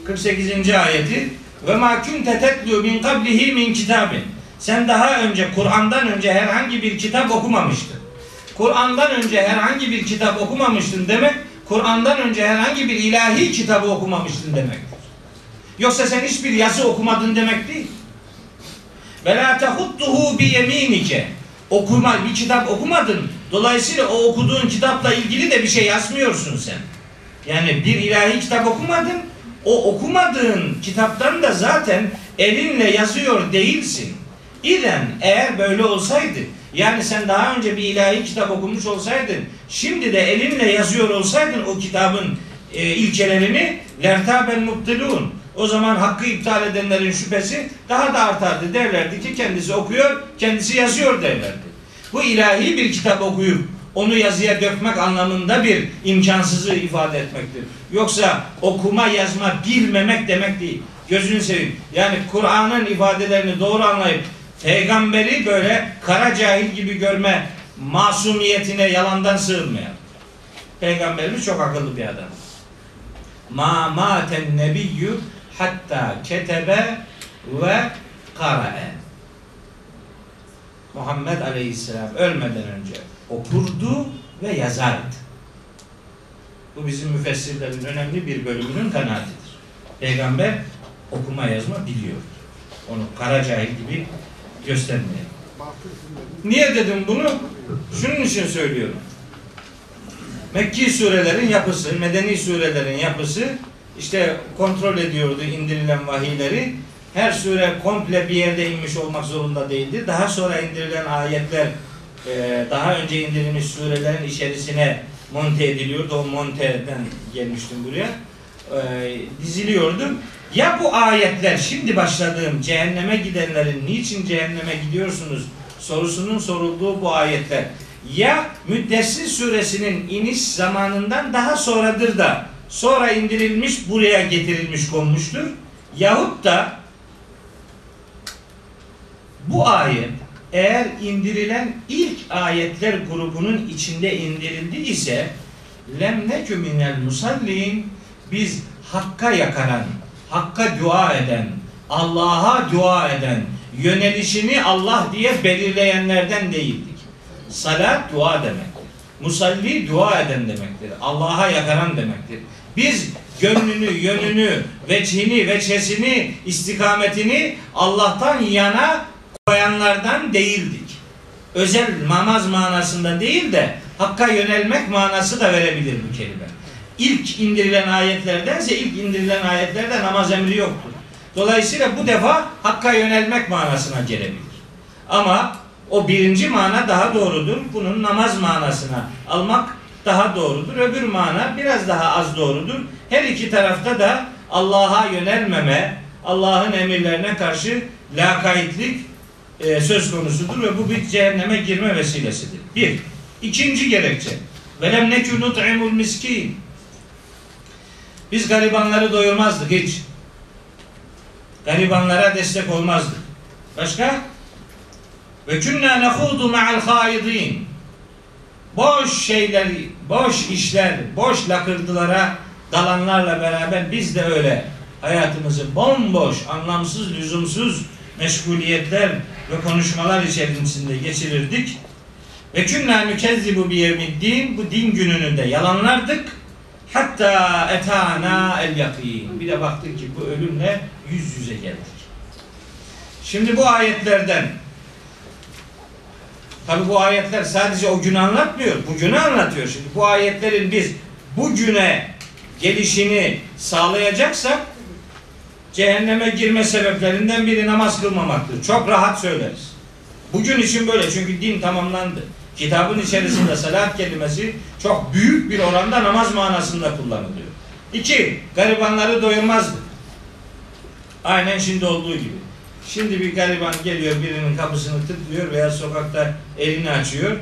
48. ayeti ve ma kunte tetlu min qablihi min kitabin. Sen daha önce Kur'an'dan önce herhangi bir kitap okumamıştın. Kur'an'dan önce herhangi bir kitap okumamıştın demek Kur'an'dan önce herhangi bir ilahi kitabı okumamıştın demektir. Yoksa sen hiçbir yazı okumadın demek değil. Ve la tehuttuhu bi yeminike. Okuma, bir kitap okumadın. Dolayısıyla o okuduğun kitapla ilgili de bir şey yazmıyorsun sen. Yani bir ilahi kitap okumadın. O okumadığın kitaptan da zaten elinle yazıyor değilsin. İden eğer böyle olsaydı yani sen daha önce bir ilahi kitap okumuş olsaydın şimdi de elinle yazıyor olsaydın o kitabın e, ilkelerini lertaben mubtilun o zaman hakkı iptal edenlerin şüphesi daha da artardı derlerdi ki kendisi okuyor kendisi yazıyor derlerdi. Bu ilahi bir kitap okuyup onu yazıya dökmek anlamında bir imkansızlığı ifade etmektir. Yoksa okuma yazma bilmemek demek değil. Gözünü seveyim. Yani Kur'an'ın ifadelerini doğru anlayıp peygamberi böyle kara cahil gibi görme masumiyetine yalandan sığınmayan. Peygamberimiz çok akıllı bir adam. Ma maten nebiyyü hatta ketebe ve kara'e. Muhammed Aleyhisselam ölmeden önce okurdu ve yazardı. Bu bizim müfessirlerin önemli bir bölümünün kanaatidir. Peygamber okuma yazma biliyordu. Onu kara cahil gibi göstermeyelim. Niye dedim bunu? Şunun için söylüyorum. Mekki surelerin yapısı, medeni surelerin yapısı işte kontrol ediyordu indirilen vahiyleri. Her sure komple bir yerde inmiş olmak zorunda değildi. Daha sonra indirilen ayetler e, daha önce indirilmiş surelerin içerisine monte ediliyordu. O monteden gelmiştim buraya. E, diziliyordu. Ya bu ayetler şimdi başladığım cehenneme gidenlerin niçin cehenneme gidiyorsunuz sorusunun sorulduğu bu ayetler ya Müddessir suresinin iniş zamanından daha sonradır da sonra indirilmiş buraya getirilmiş konmuştur. Yahut da bu ayet eğer indirilen ilk ayetler grubunun içinde indirildi ise lem nekü minel musallin biz hakka yakaran, hakka dua eden, Allah'a dua eden, yönelişini Allah diye belirleyenlerden değildik. Salat dua demektir. Musalli dua eden demektir. Allah'a yakaran demektir. Biz gönlünü, yönünü, veçhini, veçhesini, istikametini Allah'tan yana koyanlardan değildik. Özel namaz manasında değil de Hakka yönelmek manası da verebilir bu kelime. İlk indirilen ayetlerdense ilk indirilen ayetlerde namaz emri yoktur. Dolayısıyla bu defa Hakka yönelmek manasına gelebilir. Ama o birinci mana daha doğrudur. Bunun namaz manasına almak daha doğrudur. Öbür mana biraz daha az doğrudur. Her iki tarafta da Allah'a yönelmeme, Allah'ın emirlerine karşı lakaytlik e, söz konusudur ve bu bir cehenneme girme vesilesidir. Bir. İkinci gerekçe. Velem nekü nut'imul miskin. Biz garibanları doyurmazdık hiç. Garibanlara destek olmazdık. Başka? Ve künna nehudu ma'al haidin. Boş şeyler, boş işler, boş lakırdılara dalanlarla beraber biz de öyle hayatımızı bomboş, anlamsız, lüzumsuz meşguliyetler ve konuşmalar içerisinde geçirirdik. Ve künna nükezzibu biyevmiddin bu din gününü de yalanlardık. Hatta etana el yakin. Bir de baktık ki bu ölümle yüz yüze geldik. Şimdi bu ayetlerden Tabi bu ayetler sadece o günü anlatmıyor. Bugünü anlatıyor şimdi. Bu ayetlerin biz bugüne gelişini sağlayacaksak cehenneme girme sebeplerinden biri namaz kılmamaktır. Çok rahat söyleriz. Bugün için böyle çünkü din tamamlandı. Kitabın içerisinde salat kelimesi çok büyük bir oranda namaz manasında kullanılıyor. İki, garibanları doyurmazdı. Aynen şimdi olduğu gibi. Şimdi bir gariban geliyor birinin kapısını tıklıyor veya sokakta elini açıyor.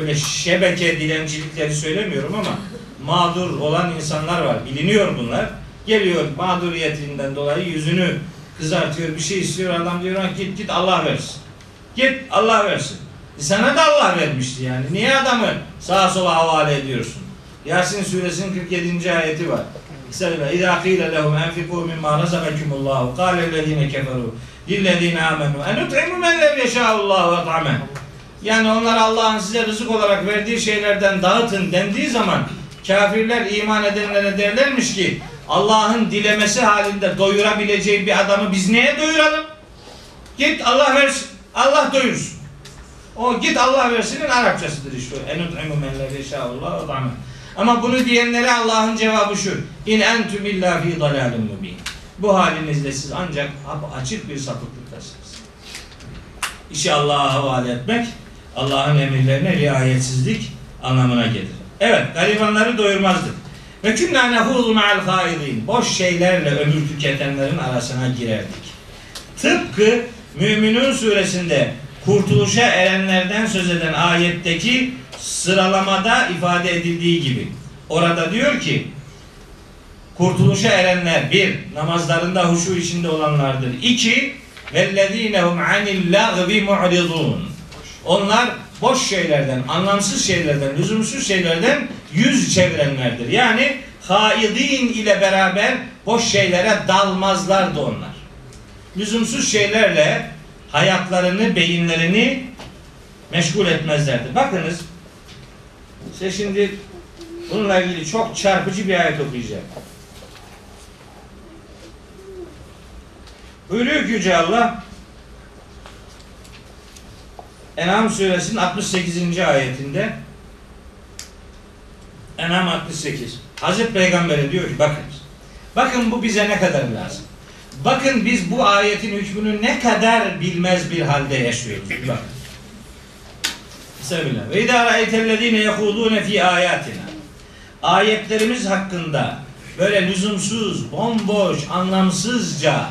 Öyle şebeke dilencilikleri söylemiyorum ama mağdur olan insanlar var. Biliniyor bunlar. Geliyor mağduriyetinden dolayı yüzünü kızartıyor, bir şey istiyor. Adam diyor "Ha, git git Allah versin. Git Allah versin. E sana da Allah vermişti yani. Niye adamı sağa sola havale ediyorsun? Yasin suresinin 47. ayeti var. İzâ qîle lehum enfikû mimmâ razakakumullahu kâlellezîne keferû lillezîne âmenû enut'imu men lev yeşâullâhu et'ameh yani onlar Allah'ın size rızık olarak verdiği şeylerden dağıtın dendiği zaman kafirler iman edenlere derlermiş ki Allah'ın dilemesi halinde doyurabileceği bir adamı biz neye doyuralım? Git Allah versin. Allah doyursun. O git Allah versinin Arapçasıdır işte. Enut'imu men lev yeşâullâhu et'ameh ama bunu diyenlere Allah'ın cevabı şu. İn entüm illa fi dalalin mubin. Bu halinizde siz ancak açık bir sapıklıktasınız. İşi Allah'a havale etmek, Allah'ın emirlerine riayetsizlik anlamına gelir. Evet, garibanları doyurmazdık. Ve künnâ nehûzu ma'al hâidîn. Boş şeylerle ömür tüketenlerin arasına girerdik. Tıpkı Müminun suresinde kurtuluşa erenlerden söz eden ayetteki sıralamada ifade edildiği gibi. Orada diyor ki kurtuluşa erenler bir namazlarında huşu içinde olanlardır. İki vellezinehum anil lagvi mu'ridun. Onlar boş şeylerden, anlamsız şeylerden, lüzumsuz şeylerden yüz çevirenlerdir. Yani haidin ile beraber boş şeylere dalmazlardı onlar. Lüzumsuz şeylerle hayatlarını, beyinlerini meşgul etmezlerdi. Bakınız Size şimdi bununla ilgili çok çarpıcı bir ayet okuyacağım. Buyuruyor ki Yüce Allah En'am suresinin 68. ayetinde En'am 68 Hazreti Peygamber'e diyor ki bakın bakın bu bize ne kadar lazım. Bakın biz bu ayetin hükmünü ne kadar bilmez bir halde yaşıyoruz. Bakın. Bismillah. Ve idâ ra'eytellezîne yehûdûne fî âyâtina. Ayetlerimiz hakkında böyle lüzumsuz, bomboş, anlamsızca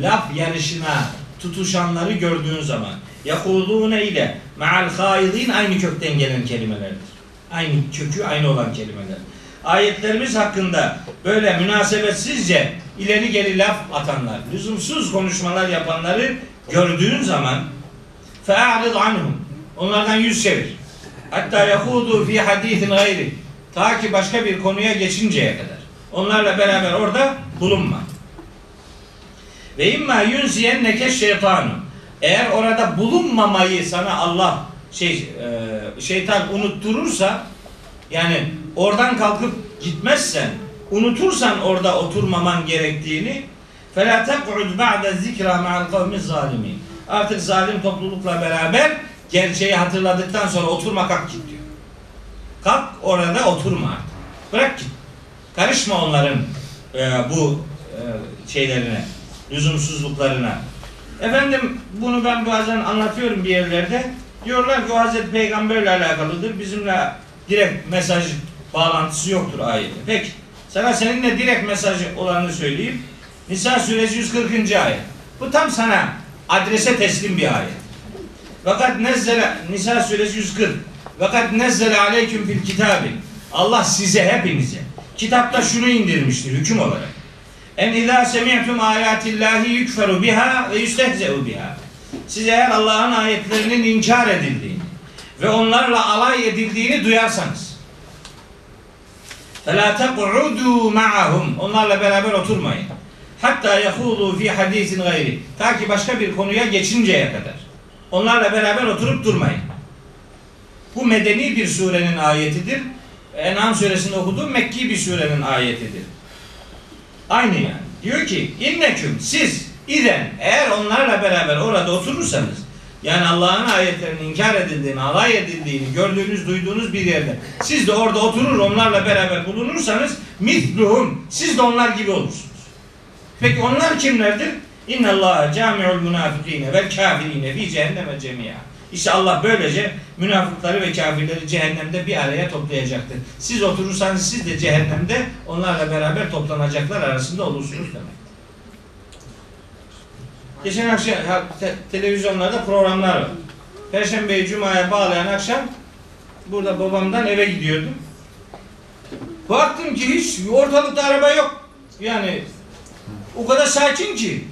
laf yarışına tutuşanları gördüğün zaman yehûdûne ile ma'al hâidîn aynı kökten gelen kelimelerdir. Aynı kökü aynı olan kelimeler. Ayetlerimiz hakkında böyle münasebetsizce ileri geri laf atanlar, lüzumsuz konuşmalar yapanları gördüğün zaman fe'arid anhum Onlardan yüz çevir. Hatta yahudu fi hadisin gayri. Ta ki başka bir konuya geçinceye kadar. Onlarla beraber orada bulunma. Ve imma yunsiyenneke şeytanu. Eğer orada bulunmamayı sana Allah şey e, şeytan unutturursa yani oradan kalkıp gitmezsen unutursan orada oturmaman gerektiğini فَلَا تَقْعُدْ بَعْدَ الذِّكْرَى مَعَ الْقَوْمِ الظَّالِمِينَ Artık zalim toplulukla beraber gerçeği hatırladıktan sonra oturma kalk git diyor. Kalk orada oturma artık. Bırak git. Karışma onların e, bu e, şeylerine, lüzumsuzluklarına. Efendim bunu ben bazen anlatıyorum bir yerlerde. Diyorlar ki o Hazreti Peygamberle alakalıdır. Bizimle direkt mesaj bağlantısı yoktur ayeti. Peki sana seninle direkt mesaj olanı söyleyeyim. Nisa suresi 140. ayet. Bu tam sana adrese teslim bir ayet. Fakat nezzele Nisa suresi 140. Fakat nezzele aleyküm fil kitabi. Allah size hepinize kitapta şunu indirmiştir hüküm olarak. En izâ semi'tum âyâtillâhi yükferu biha ve yüstehze'u biha. Siz eğer Allah'ın ayetlerinin inkar edildiğini ve onlarla alay edildiğini duyarsanız فَلَا تَقْعُدُوا مَعَهُمْ Onlarla beraber oturmayın. Hatta yahulu fi hadisin gayri. Ta ki başka bir konuya geçinceye kadar. Onlarla beraber oturup durmayın. Bu medeni bir surenin ayetidir. En'am suresinde okuduğum Mekki bir surenin ayetidir. Aynı yani. Diyor ki inneküm siz iden eğer onlarla beraber orada oturursanız Yani Allah'ın ayetlerinin inkar edildiğini, alay edildiğini gördüğünüz, duyduğunuz bir yerde siz de orada oturur onlarla beraber bulunursanız mithluhum siz de onlar gibi olursunuz. Peki onlar kimlerdir? İnna Allah cami'ul münafikine vel kafirine fi cehenneme cemia. İşte Allah böylece münafıkları ve kafirleri cehennemde bir araya toplayacaktır. Siz oturursanız siz de cehennemde onlarla beraber toplanacaklar arasında olursunuz demek. Geçen akşam te- televizyonlarda programlar var. Perşembeyi Cuma'ya bağlayan akşam burada babamdan eve gidiyordum. Baktım ki hiç ortalıkta araba yok. Yani o kadar sakin ki.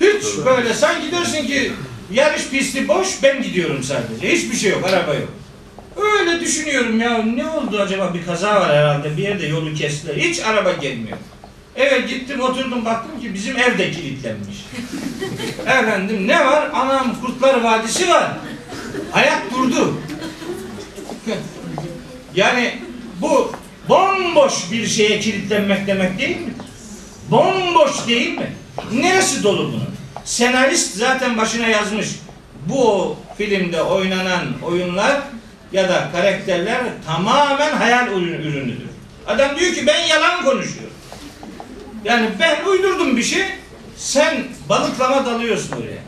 Hiç böyle sanki dersin ki yarış pisti boş ben gidiyorum sadece. Hiçbir şey yok araba yok. Öyle düşünüyorum ya ne oldu acaba bir kaza var herhalde bir yerde yolu kestiler. Hiç araba gelmiyor. Eve gittim oturdum baktım ki bizim ev de kilitlenmiş. Efendim ne var? Anam Kurtlar Vadisi var. Hayat durdu. Yani bu bomboş bir şeye kilitlenmek demek değil mi? Bomboş değil mi? Neresi dolu bunun? Senarist zaten başına yazmış. Bu filmde oynanan oyunlar ya da karakterler tamamen hayal ürün- ürünüdür. Adam diyor ki ben yalan konuşuyorum. Yani ben uydurdum bir şey. Sen balıklama dalıyorsun oraya.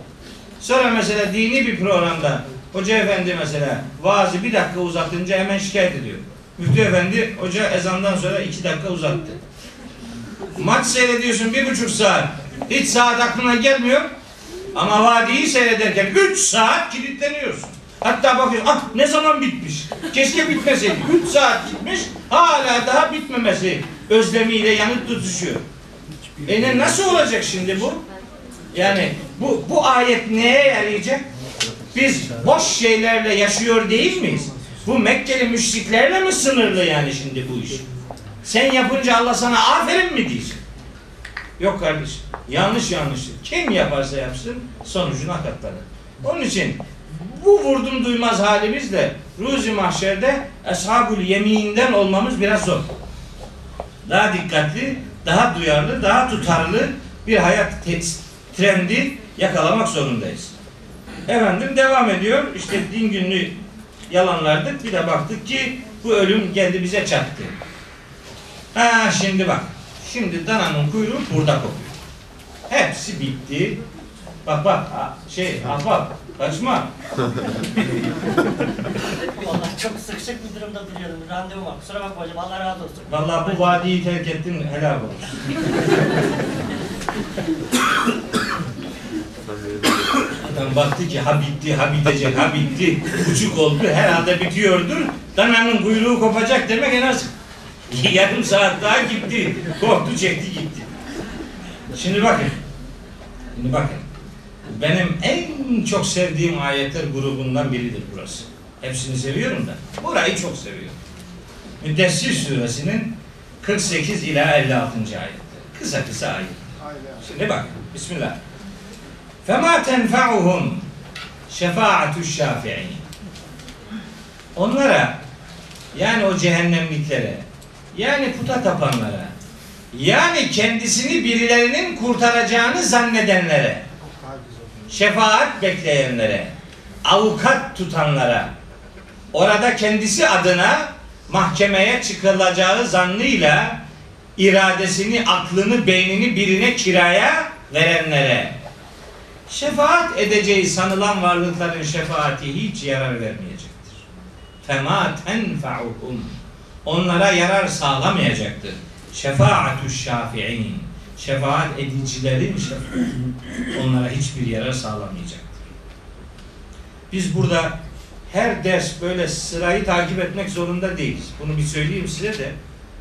Sonra mesela dini bir programda hoca efendi mesela vaazı bir dakika uzatınca hemen şikayet ediyor. Müftü efendi hoca ezandan sonra iki dakika uzattı. Maç seyrediyorsun bir buçuk saat. Hiç saat aklına gelmiyor. Ama vadiyi seyrederken üç saat kilitleniyorsun. Hatta bakıyorsun ah ne zaman bitmiş. Keşke bitmeseydi. Üç saat gitmiş hala daha bitmemesi özlemiyle yanıp tutuşuyor. E ne, nasıl olacak şimdi bu? Yani bu, bu ayet neye yarayacak? Biz boş şeylerle yaşıyor değil miyiz? Bu Mekkeli müşriklerle mi sınırlı yani şimdi bu iş? Sen yapınca Allah sana aferin mi diyecek? Yok kardeşim. Yanlış yanlıştır. Kim yaparsa yapsın sonucuna katlanır. Onun için bu vurdum duymaz halimizle ruzi mahşerde eshabul yeminden olmamız biraz zor. Daha dikkatli, daha duyarlı, daha tutarlı bir hayat trendi yakalamak zorundayız. Efendim devam ediyor. İşte din günlüğü yalanlardık. Bir de baktık ki bu ölüm geldi bize çattı. Ha şimdi bak. Şimdi dananın kuyruğu burada kopuyor. Hepsi bitti. Bak bak ha, şey ahbap kaçma. Vallahi çok sıkışık bir durumda duruyordum. Randevum var. Kusura bakma hocam. Allah razı olsun. Vallahi bu vadiyi terk ettin helal olsun. Adam baktı ki ha bitti, ha bitecek, ha bitti. Buçuk oldu, herhalde bitiyordur. Dananın kuyruğu kopacak demek en az yarım saat daha gitti. Korktu, çekti gitti. Şimdi bakın. Şimdi bakın. Benim en çok sevdiğim ayetler grubundan biridir burası. Hepsini seviyorum da. Burayı çok seviyorum. Müddessir suresinin 48 ila 56. ayetleri. Kısa kısa ayet. Şimdi bak. Bismillah. فَمَا تَنْفَعُهُمْ شَفَاعَةُ الشَّافِعِينَ Onlara yani o cehennemliklere yani puta tapanlara. Yani kendisini birilerinin kurtaracağını zannedenlere. Şefaat bekleyenlere. Avukat tutanlara. Orada kendisi adına mahkemeye çıkılacağı zannıyla iradesini, aklını, beynini birine kiraya verenlere. Şefaat edeceği sanılan varlıkların şefaati hiç yarar vermeyecektir. Fema tenfa'uhum onlara yarar sağlamayacaktır. Şefaatü şafi'in şefaat edicilerin şefaati onlara hiçbir yarar sağlamayacaktır. Biz burada her ders böyle sırayı takip etmek zorunda değiliz. Bunu bir söyleyeyim size de.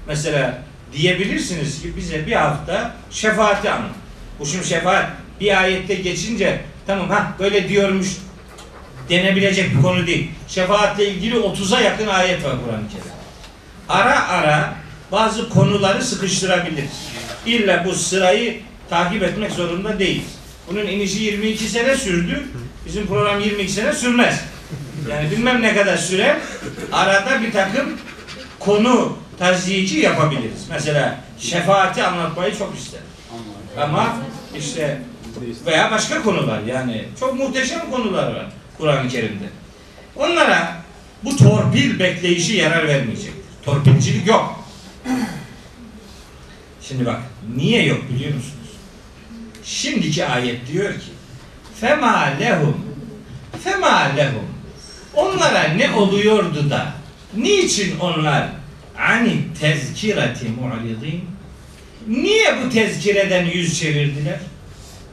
Mesela diyebilirsiniz ki bize bir hafta şefaati anlat. Bu şimdi şefaat bir ayette geçince tamam ha böyle diyormuş denebilecek bir konu değil. Şefaatle ilgili 30'a yakın ayet var Kur'an-ı Kerim'de. Ara ara bazı konuları sıkıştırabiliriz. İlla bu sırayı takip etmek zorunda değiliz. Bunun inişi 22 sene sürdü. Bizim program 22 sene sürmez. Yani bilmem ne kadar sürer. Arada bir takım konu tazyiki yapabiliriz. Mesela şefaati anlatmayı çok isterim. Ama işte veya başka konular yani çok muhteşem konular var. Kur'an-ı Kerim'de. Onlara bu torpil bekleyişi yarar vermeyecektir. Torpilcilik yok. Şimdi bak niye yok biliyor musunuz? Şimdiki ayet diyor ki Fema lehum Fema lehum Onlara ne oluyordu da niçin onlar ani tezkireti mu'ridin Niye bu tezkireden yüz çevirdiler?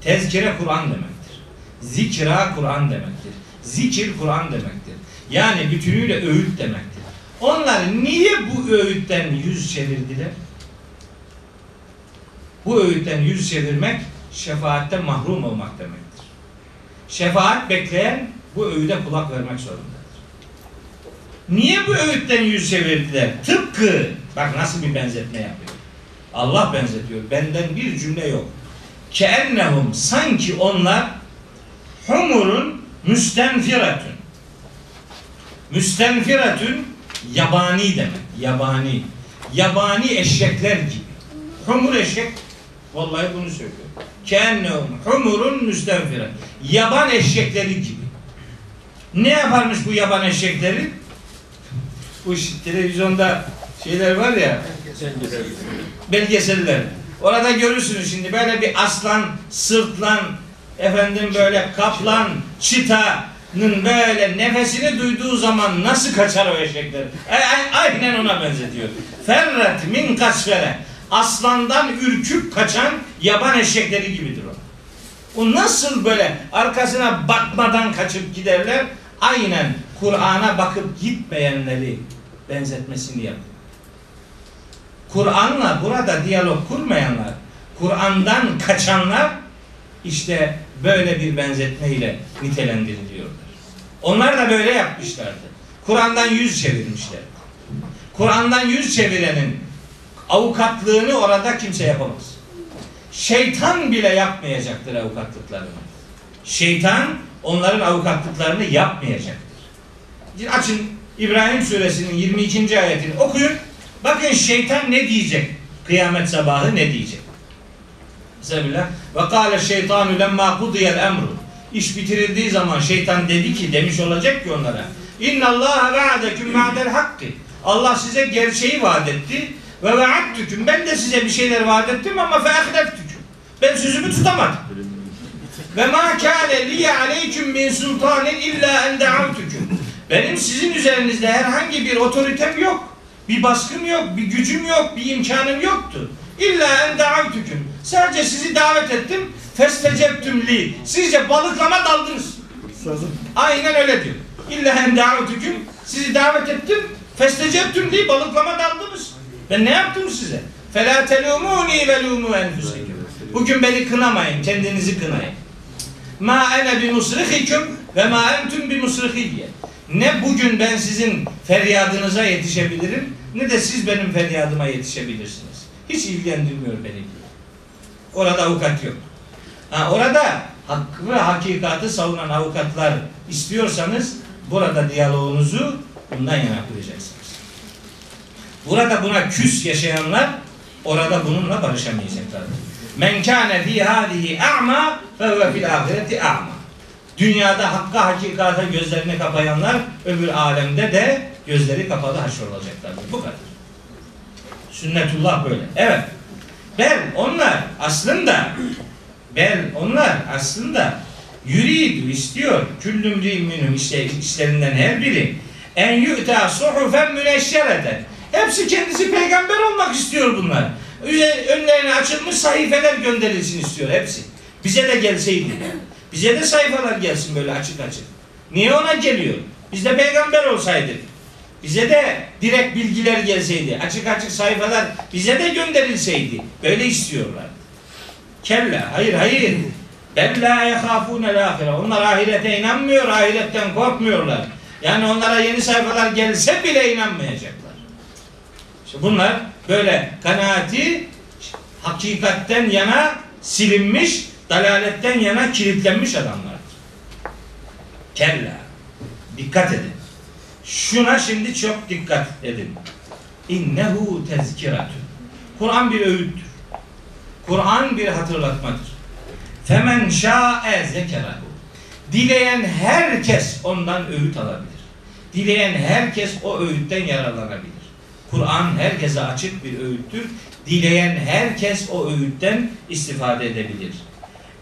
Tezkire Kur'an demektir. Zikra Kur'an demektir. Zikir Kur'an demektir. Yani bütünüyle öğüt demektir. Onlar niye bu öğütten yüz çevirdiler? Bu öğütten yüz çevirmek şefaatten mahrum olmak demektir. Şefaat bekleyen bu öğüde kulak vermek zorundadır. Niye bu öğütten yüz çevirdiler? Tıpkı, bak nasıl bir benzetme yapıyor. Allah benzetiyor. Benden bir cümle yok. Keennehum sanki onlar humurun müstenfiratün. Müstenfiratün yabani demek. Yabani. Yabani eşekler gibi. Humur eşek vallahi bunu söylüyor. Keennehum humurun müstenfirat. Yaban eşekleri gibi. Ne yaparmış bu yaban eşekleri? Bu televizyonda şeyler var ya belgeseller. Orada görürsünüz şimdi böyle bir aslan, sırtlan, efendim böyle kaplan, çitanın böyle nefesini duyduğu zaman nasıl kaçar o eşekler? E, e, aynen ona benzetiyor. Ferret min kasfere. Aslandan ürküp kaçan yaban eşekleri gibidir o. O nasıl böyle arkasına bakmadan kaçıp giderler? Aynen Kur'an'a bakıp gitmeyenleri benzetmesini yapıyor. Kur'an'la burada diyalog kurmayanlar, Kur'an'dan kaçanlar işte böyle bir benzetmeyle nitelendiriliyorlar. Onlar da böyle yapmışlardı. Kur'an'dan yüz çevirmişler. Kur'an'dan yüz çevirenin avukatlığını orada kimse yapamaz. Şeytan bile yapmayacaktır avukatlıklarını. Şeytan onların avukatlıklarını yapmayacaktır. Açın İbrahim suresinin 22. ayetini okuyun. Bakın şeytan ne diyecek? Kıyamet sabahı ne diyecek? Bismillah. Ve kâle şeytanu lemma kudiyel emru. İş bitirildiği zaman şeytan dedi ki demiş olacak ki onlara. İnna Allah va'deküm ma'del hakkı. Allah size gerçeği vaat etti. Ve ve'attüküm. Ben de size bir şeyler vaat ettim ama fe ehleftüküm. Ben sözümü tutamadım. Ve ma kâne liye aleyküm min sultanin illa en da'avtüküm. Benim sizin üzerinizde herhangi bir otoritem yok. Bir baskım yok, bir gücüm yok, bir imkanım yoktu. İlla en da'avtüküm. Sadece sizi davet ettim. Festecebtüm li. Sizce balıklama daldınız. Aynen öyle diyor. İlla en da'avtüküm. Sizi davet ettim. Festecebtüm li. Balıklama daldınız. Ben ne yaptım size? Fela telumuni ve lumu enfuseküm. Bugün beni kınamayın. Kendinizi kınayın. Ma ene bi musrihiküm ve ma entum bi musrihiyye. Ne bugün ben sizin feryadınıza yetişebilirim ne de siz benim feryadıma yetişebilirsiniz. Hiç ilgilendirmiyor beni diyor. Orada avukat yok. Ha, orada hakkı ve hakikatı savunan avukatlar istiyorsanız burada diyaloğunuzu bundan yana kuracaksınız. Burada buna küs yaşayanlar orada bununla barışamayacaklardır. Men kâne fî hâzihi a'ma fe huve fil ahireti a'ma. Dünyada hakka hakikata gözlerini kapayanlar öbür alemde de gözleri kapalı haşrolacaklardır. Bu kadar. Sünnetullah böyle. Evet. Bel onlar aslında bel onlar aslında yuridu istiyor küllüm minhum işte işlerinden her biri en yu'ta suhufen müneşşereten hepsi kendisi peygamber olmak istiyor bunlar. Önlerine açılmış sayfeler gönderilsin istiyor hepsi. Bize de gelseydi. Bize de sayfalar gelsin böyle açık açık. Niye ona geliyor? Biz de peygamber olsaydık. Bize de direkt bilgiler gelseydi. Açık açık sayfalar bize de gönderilseydi. Böyle istiyorlar. Kella. Hayır hayır. Ben la yehafûne ahire. Onlar ahirete inanmıyor. Ahiretten korkmuyorlar. Yani onlara yeni sayfalar gelse bile inanmayacaklar. İşte bunlar böyle kanaati hakikatten yana silinmiş, dalaletten yana kilitlenmiş adamlardır. Kella. Dikkat edin. Şuna şimdi çok dikkat edin. İnnehu tezkiratun. Kur'an bir öğüttür. Kur'an bir hatırlatmadır. Femen şa'e zekerahu. Dileyen herkes ondan öğüt alabilir. Dileyen herkes o öğütten yararlanabilir. Kur'an herkese açık bir öğüttür. Dileyen herkes o öğütten istifade edebilir.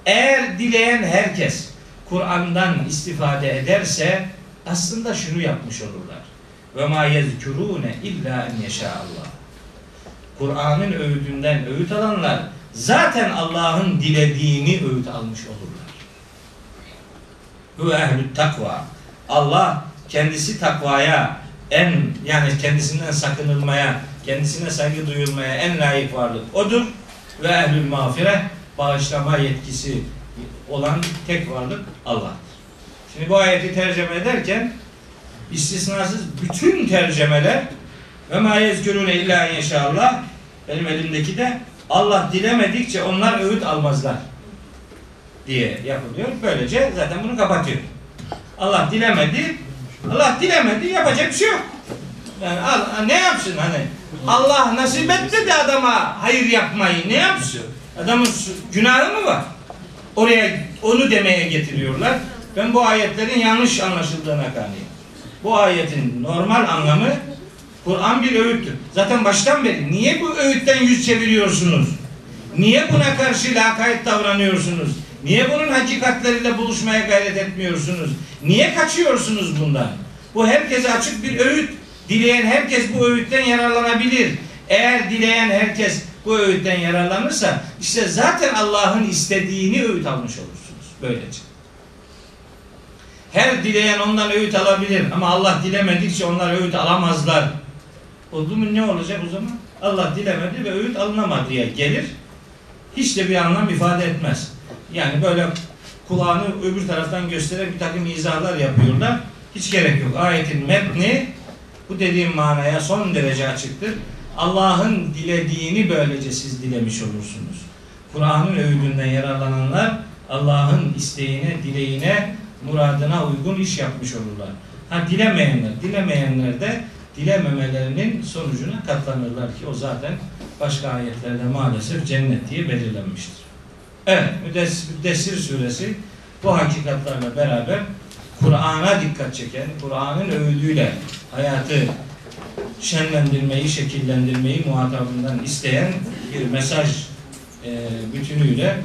Eğer dileyen herkes Kur'an'dan istifade ederse aslında şunu yapmış olurlar. Ve ma yezkurune illa en yeşaallah. Kur'an'ın öğüdünden öğüt alanlar zaten Allah'ın dilediğini öğüt almış olurlar. Ve ehlü takva. Allah kendisi takvaya en yani kendisinden sakınılmaya, kendisine saygı duyulmaya en layık varlık odur. Ve ehlül mağfire bağışlama yetkisi olan tek varlık Allah'tır. Şimdi bu ayeti tercüme ederken istisnasız bütün tercümeler ve ma yezkurune illa inşallah benim elimdeki de Allah dilemedikçe onlar öğüt almazlar diye yapılıyor. Böylece zaten bunu kapatıyor. Allah dilemedi. Allah dilemedi yapacak bir şey yok. Yani al, ne yapsın hani? Allah nasip etmedi adama hayır yapmayı. Ne yapsın? Adamın günahı mı var? Oraya onu demeye getiriyorlar. Ben bu ayetlerin yanlış anlaşıldığına kanıyım. Bu ayetin normal anlamı Kur'an bir öğüttür. Zaten baştan beri niye bu öğütten yüz çeviriyorsunuz? Niye buna karşı lakayt davranıyorsunuz? Niye bunun hakikatleriyle buluşmaya gayret etmiyorsunuz? Niye kaçıyorsunuz bundan? Bu herkese açık bir öğüt. Dileyen herkes bu öğütten yararlanabilir. Eğer dileyen herkes bu öğütten yararlanırsa işte zaten Allah'ın istediğini öğüt almış olursunuz. Böylece. Her dileyen ondan öğüt alabilir ama Allah dilemedikçe onlar öğüt alamazlar. Oldu mu ne olacak o zaman? Allah dilemedi ve öğüt alınamadıya gelir. Hiç de bir anlam ifade etmez. Yani böyle kulağını öbür taraftan göstererek bir takım izahlar yapıyorlar. Hiç gerek yok. Ayetin metni bu dediğim manaya son derece açıktır. Allah'ın dilediğini böylece siz dilemiş olursunuz. Kur'an'ın öğüdünden yararlananlar Allah'ın isteğine, dileğine, muradına uygun iş yapmış olurlar. Ha dilemeyenler, dilemeyenler de dilememelerinin sonucuna katlanırlar ki o zaten başka ayetlerde maalesef cennet diye belirlenmiştir. Evet, Müddessir suresi bu hakikatlerle beraber Kur'an'a dikkat çeken, Kur'an'ın öğüdüyle hayatı şenlendirmeyi, şekillendirmeyi muhatabından isteyen bir mesaj e, bütünüyle